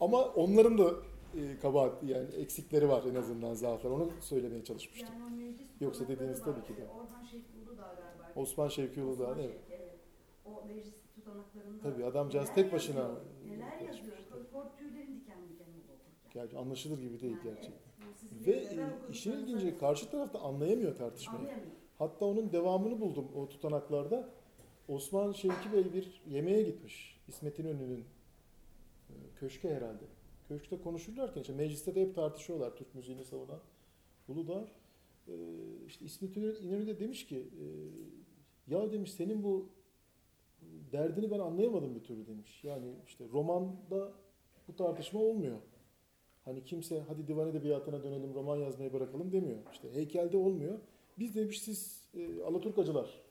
Ama onların da e, kabahat yani eksikleri var en azından zaaflar. Onu söylemeye çalışmıştım. Yani Yoksa dediğiniz tabii ki de. Orhan Şevki Uludağ galiba. Osman Şevki Uludağ Osman evet. Şevki, evet. O meclis tutanaklarında Tabii adamcağız tek başına yazıyor, Neler yazıyor? Kor tüylerin diken diken oldu anlaşılır gibi değil Yani gerçekten. evet, Ve e, işin ilginci karşı tarafta anlayamıyor tartışmayı. Anlayamıyor. Hatta onun devamını buldum o tutanaklarda. Osman Şevki Bey bir yemeğe gitmiş. İsmet İnönü'nün e, köşke herhalde. Köşkte konuşurlarken işte mecliste de hep tartışıyorlar Türk müziğini savunan Uludağ. E, işte İsmet İnönü de demiş ki e, ya demiş senin bu derdini ben anlayamadım bir türlü demiş. Yani işte romanda bu tartışma olmuyor. Hani kimse hadi divan edebiyatına dönelim roman yazmayı bırakalım demiyor. İşte heykelde olmuyor. Biz demiş siz e, Alaturkacılar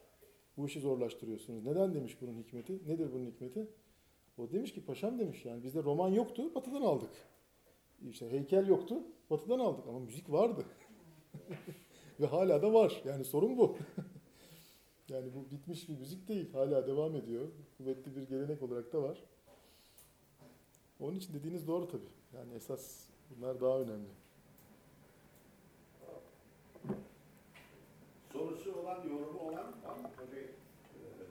bu işi zorlaştırıyorsunuz. Neden demiş bunun hikmeti? Nedir bunun hikmeti? O demiş ki paşam demiş yani bizde roman yoktu batıdan aldık. İşte heykel yoktu batıdan aldık ama müzik vardı. Ve hala da var. Yani sorun bu. yani bu bitmiş bir müzik değil. Hala devam ediyor. Kuvvetli bir gelenek olarak da var. Onun için dediğiniz doğru tabii. Yani esas bunlar daha önemli. Sorusu olan, yorumu olan var mı? Tabii. eee,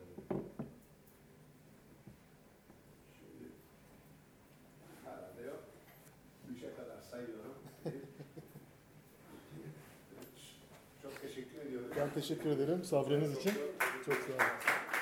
Şimdi herhalde yok. Üçe kadar sayıyorum. Çok teşekkür ederim sabrınız için. Çok sağ olun.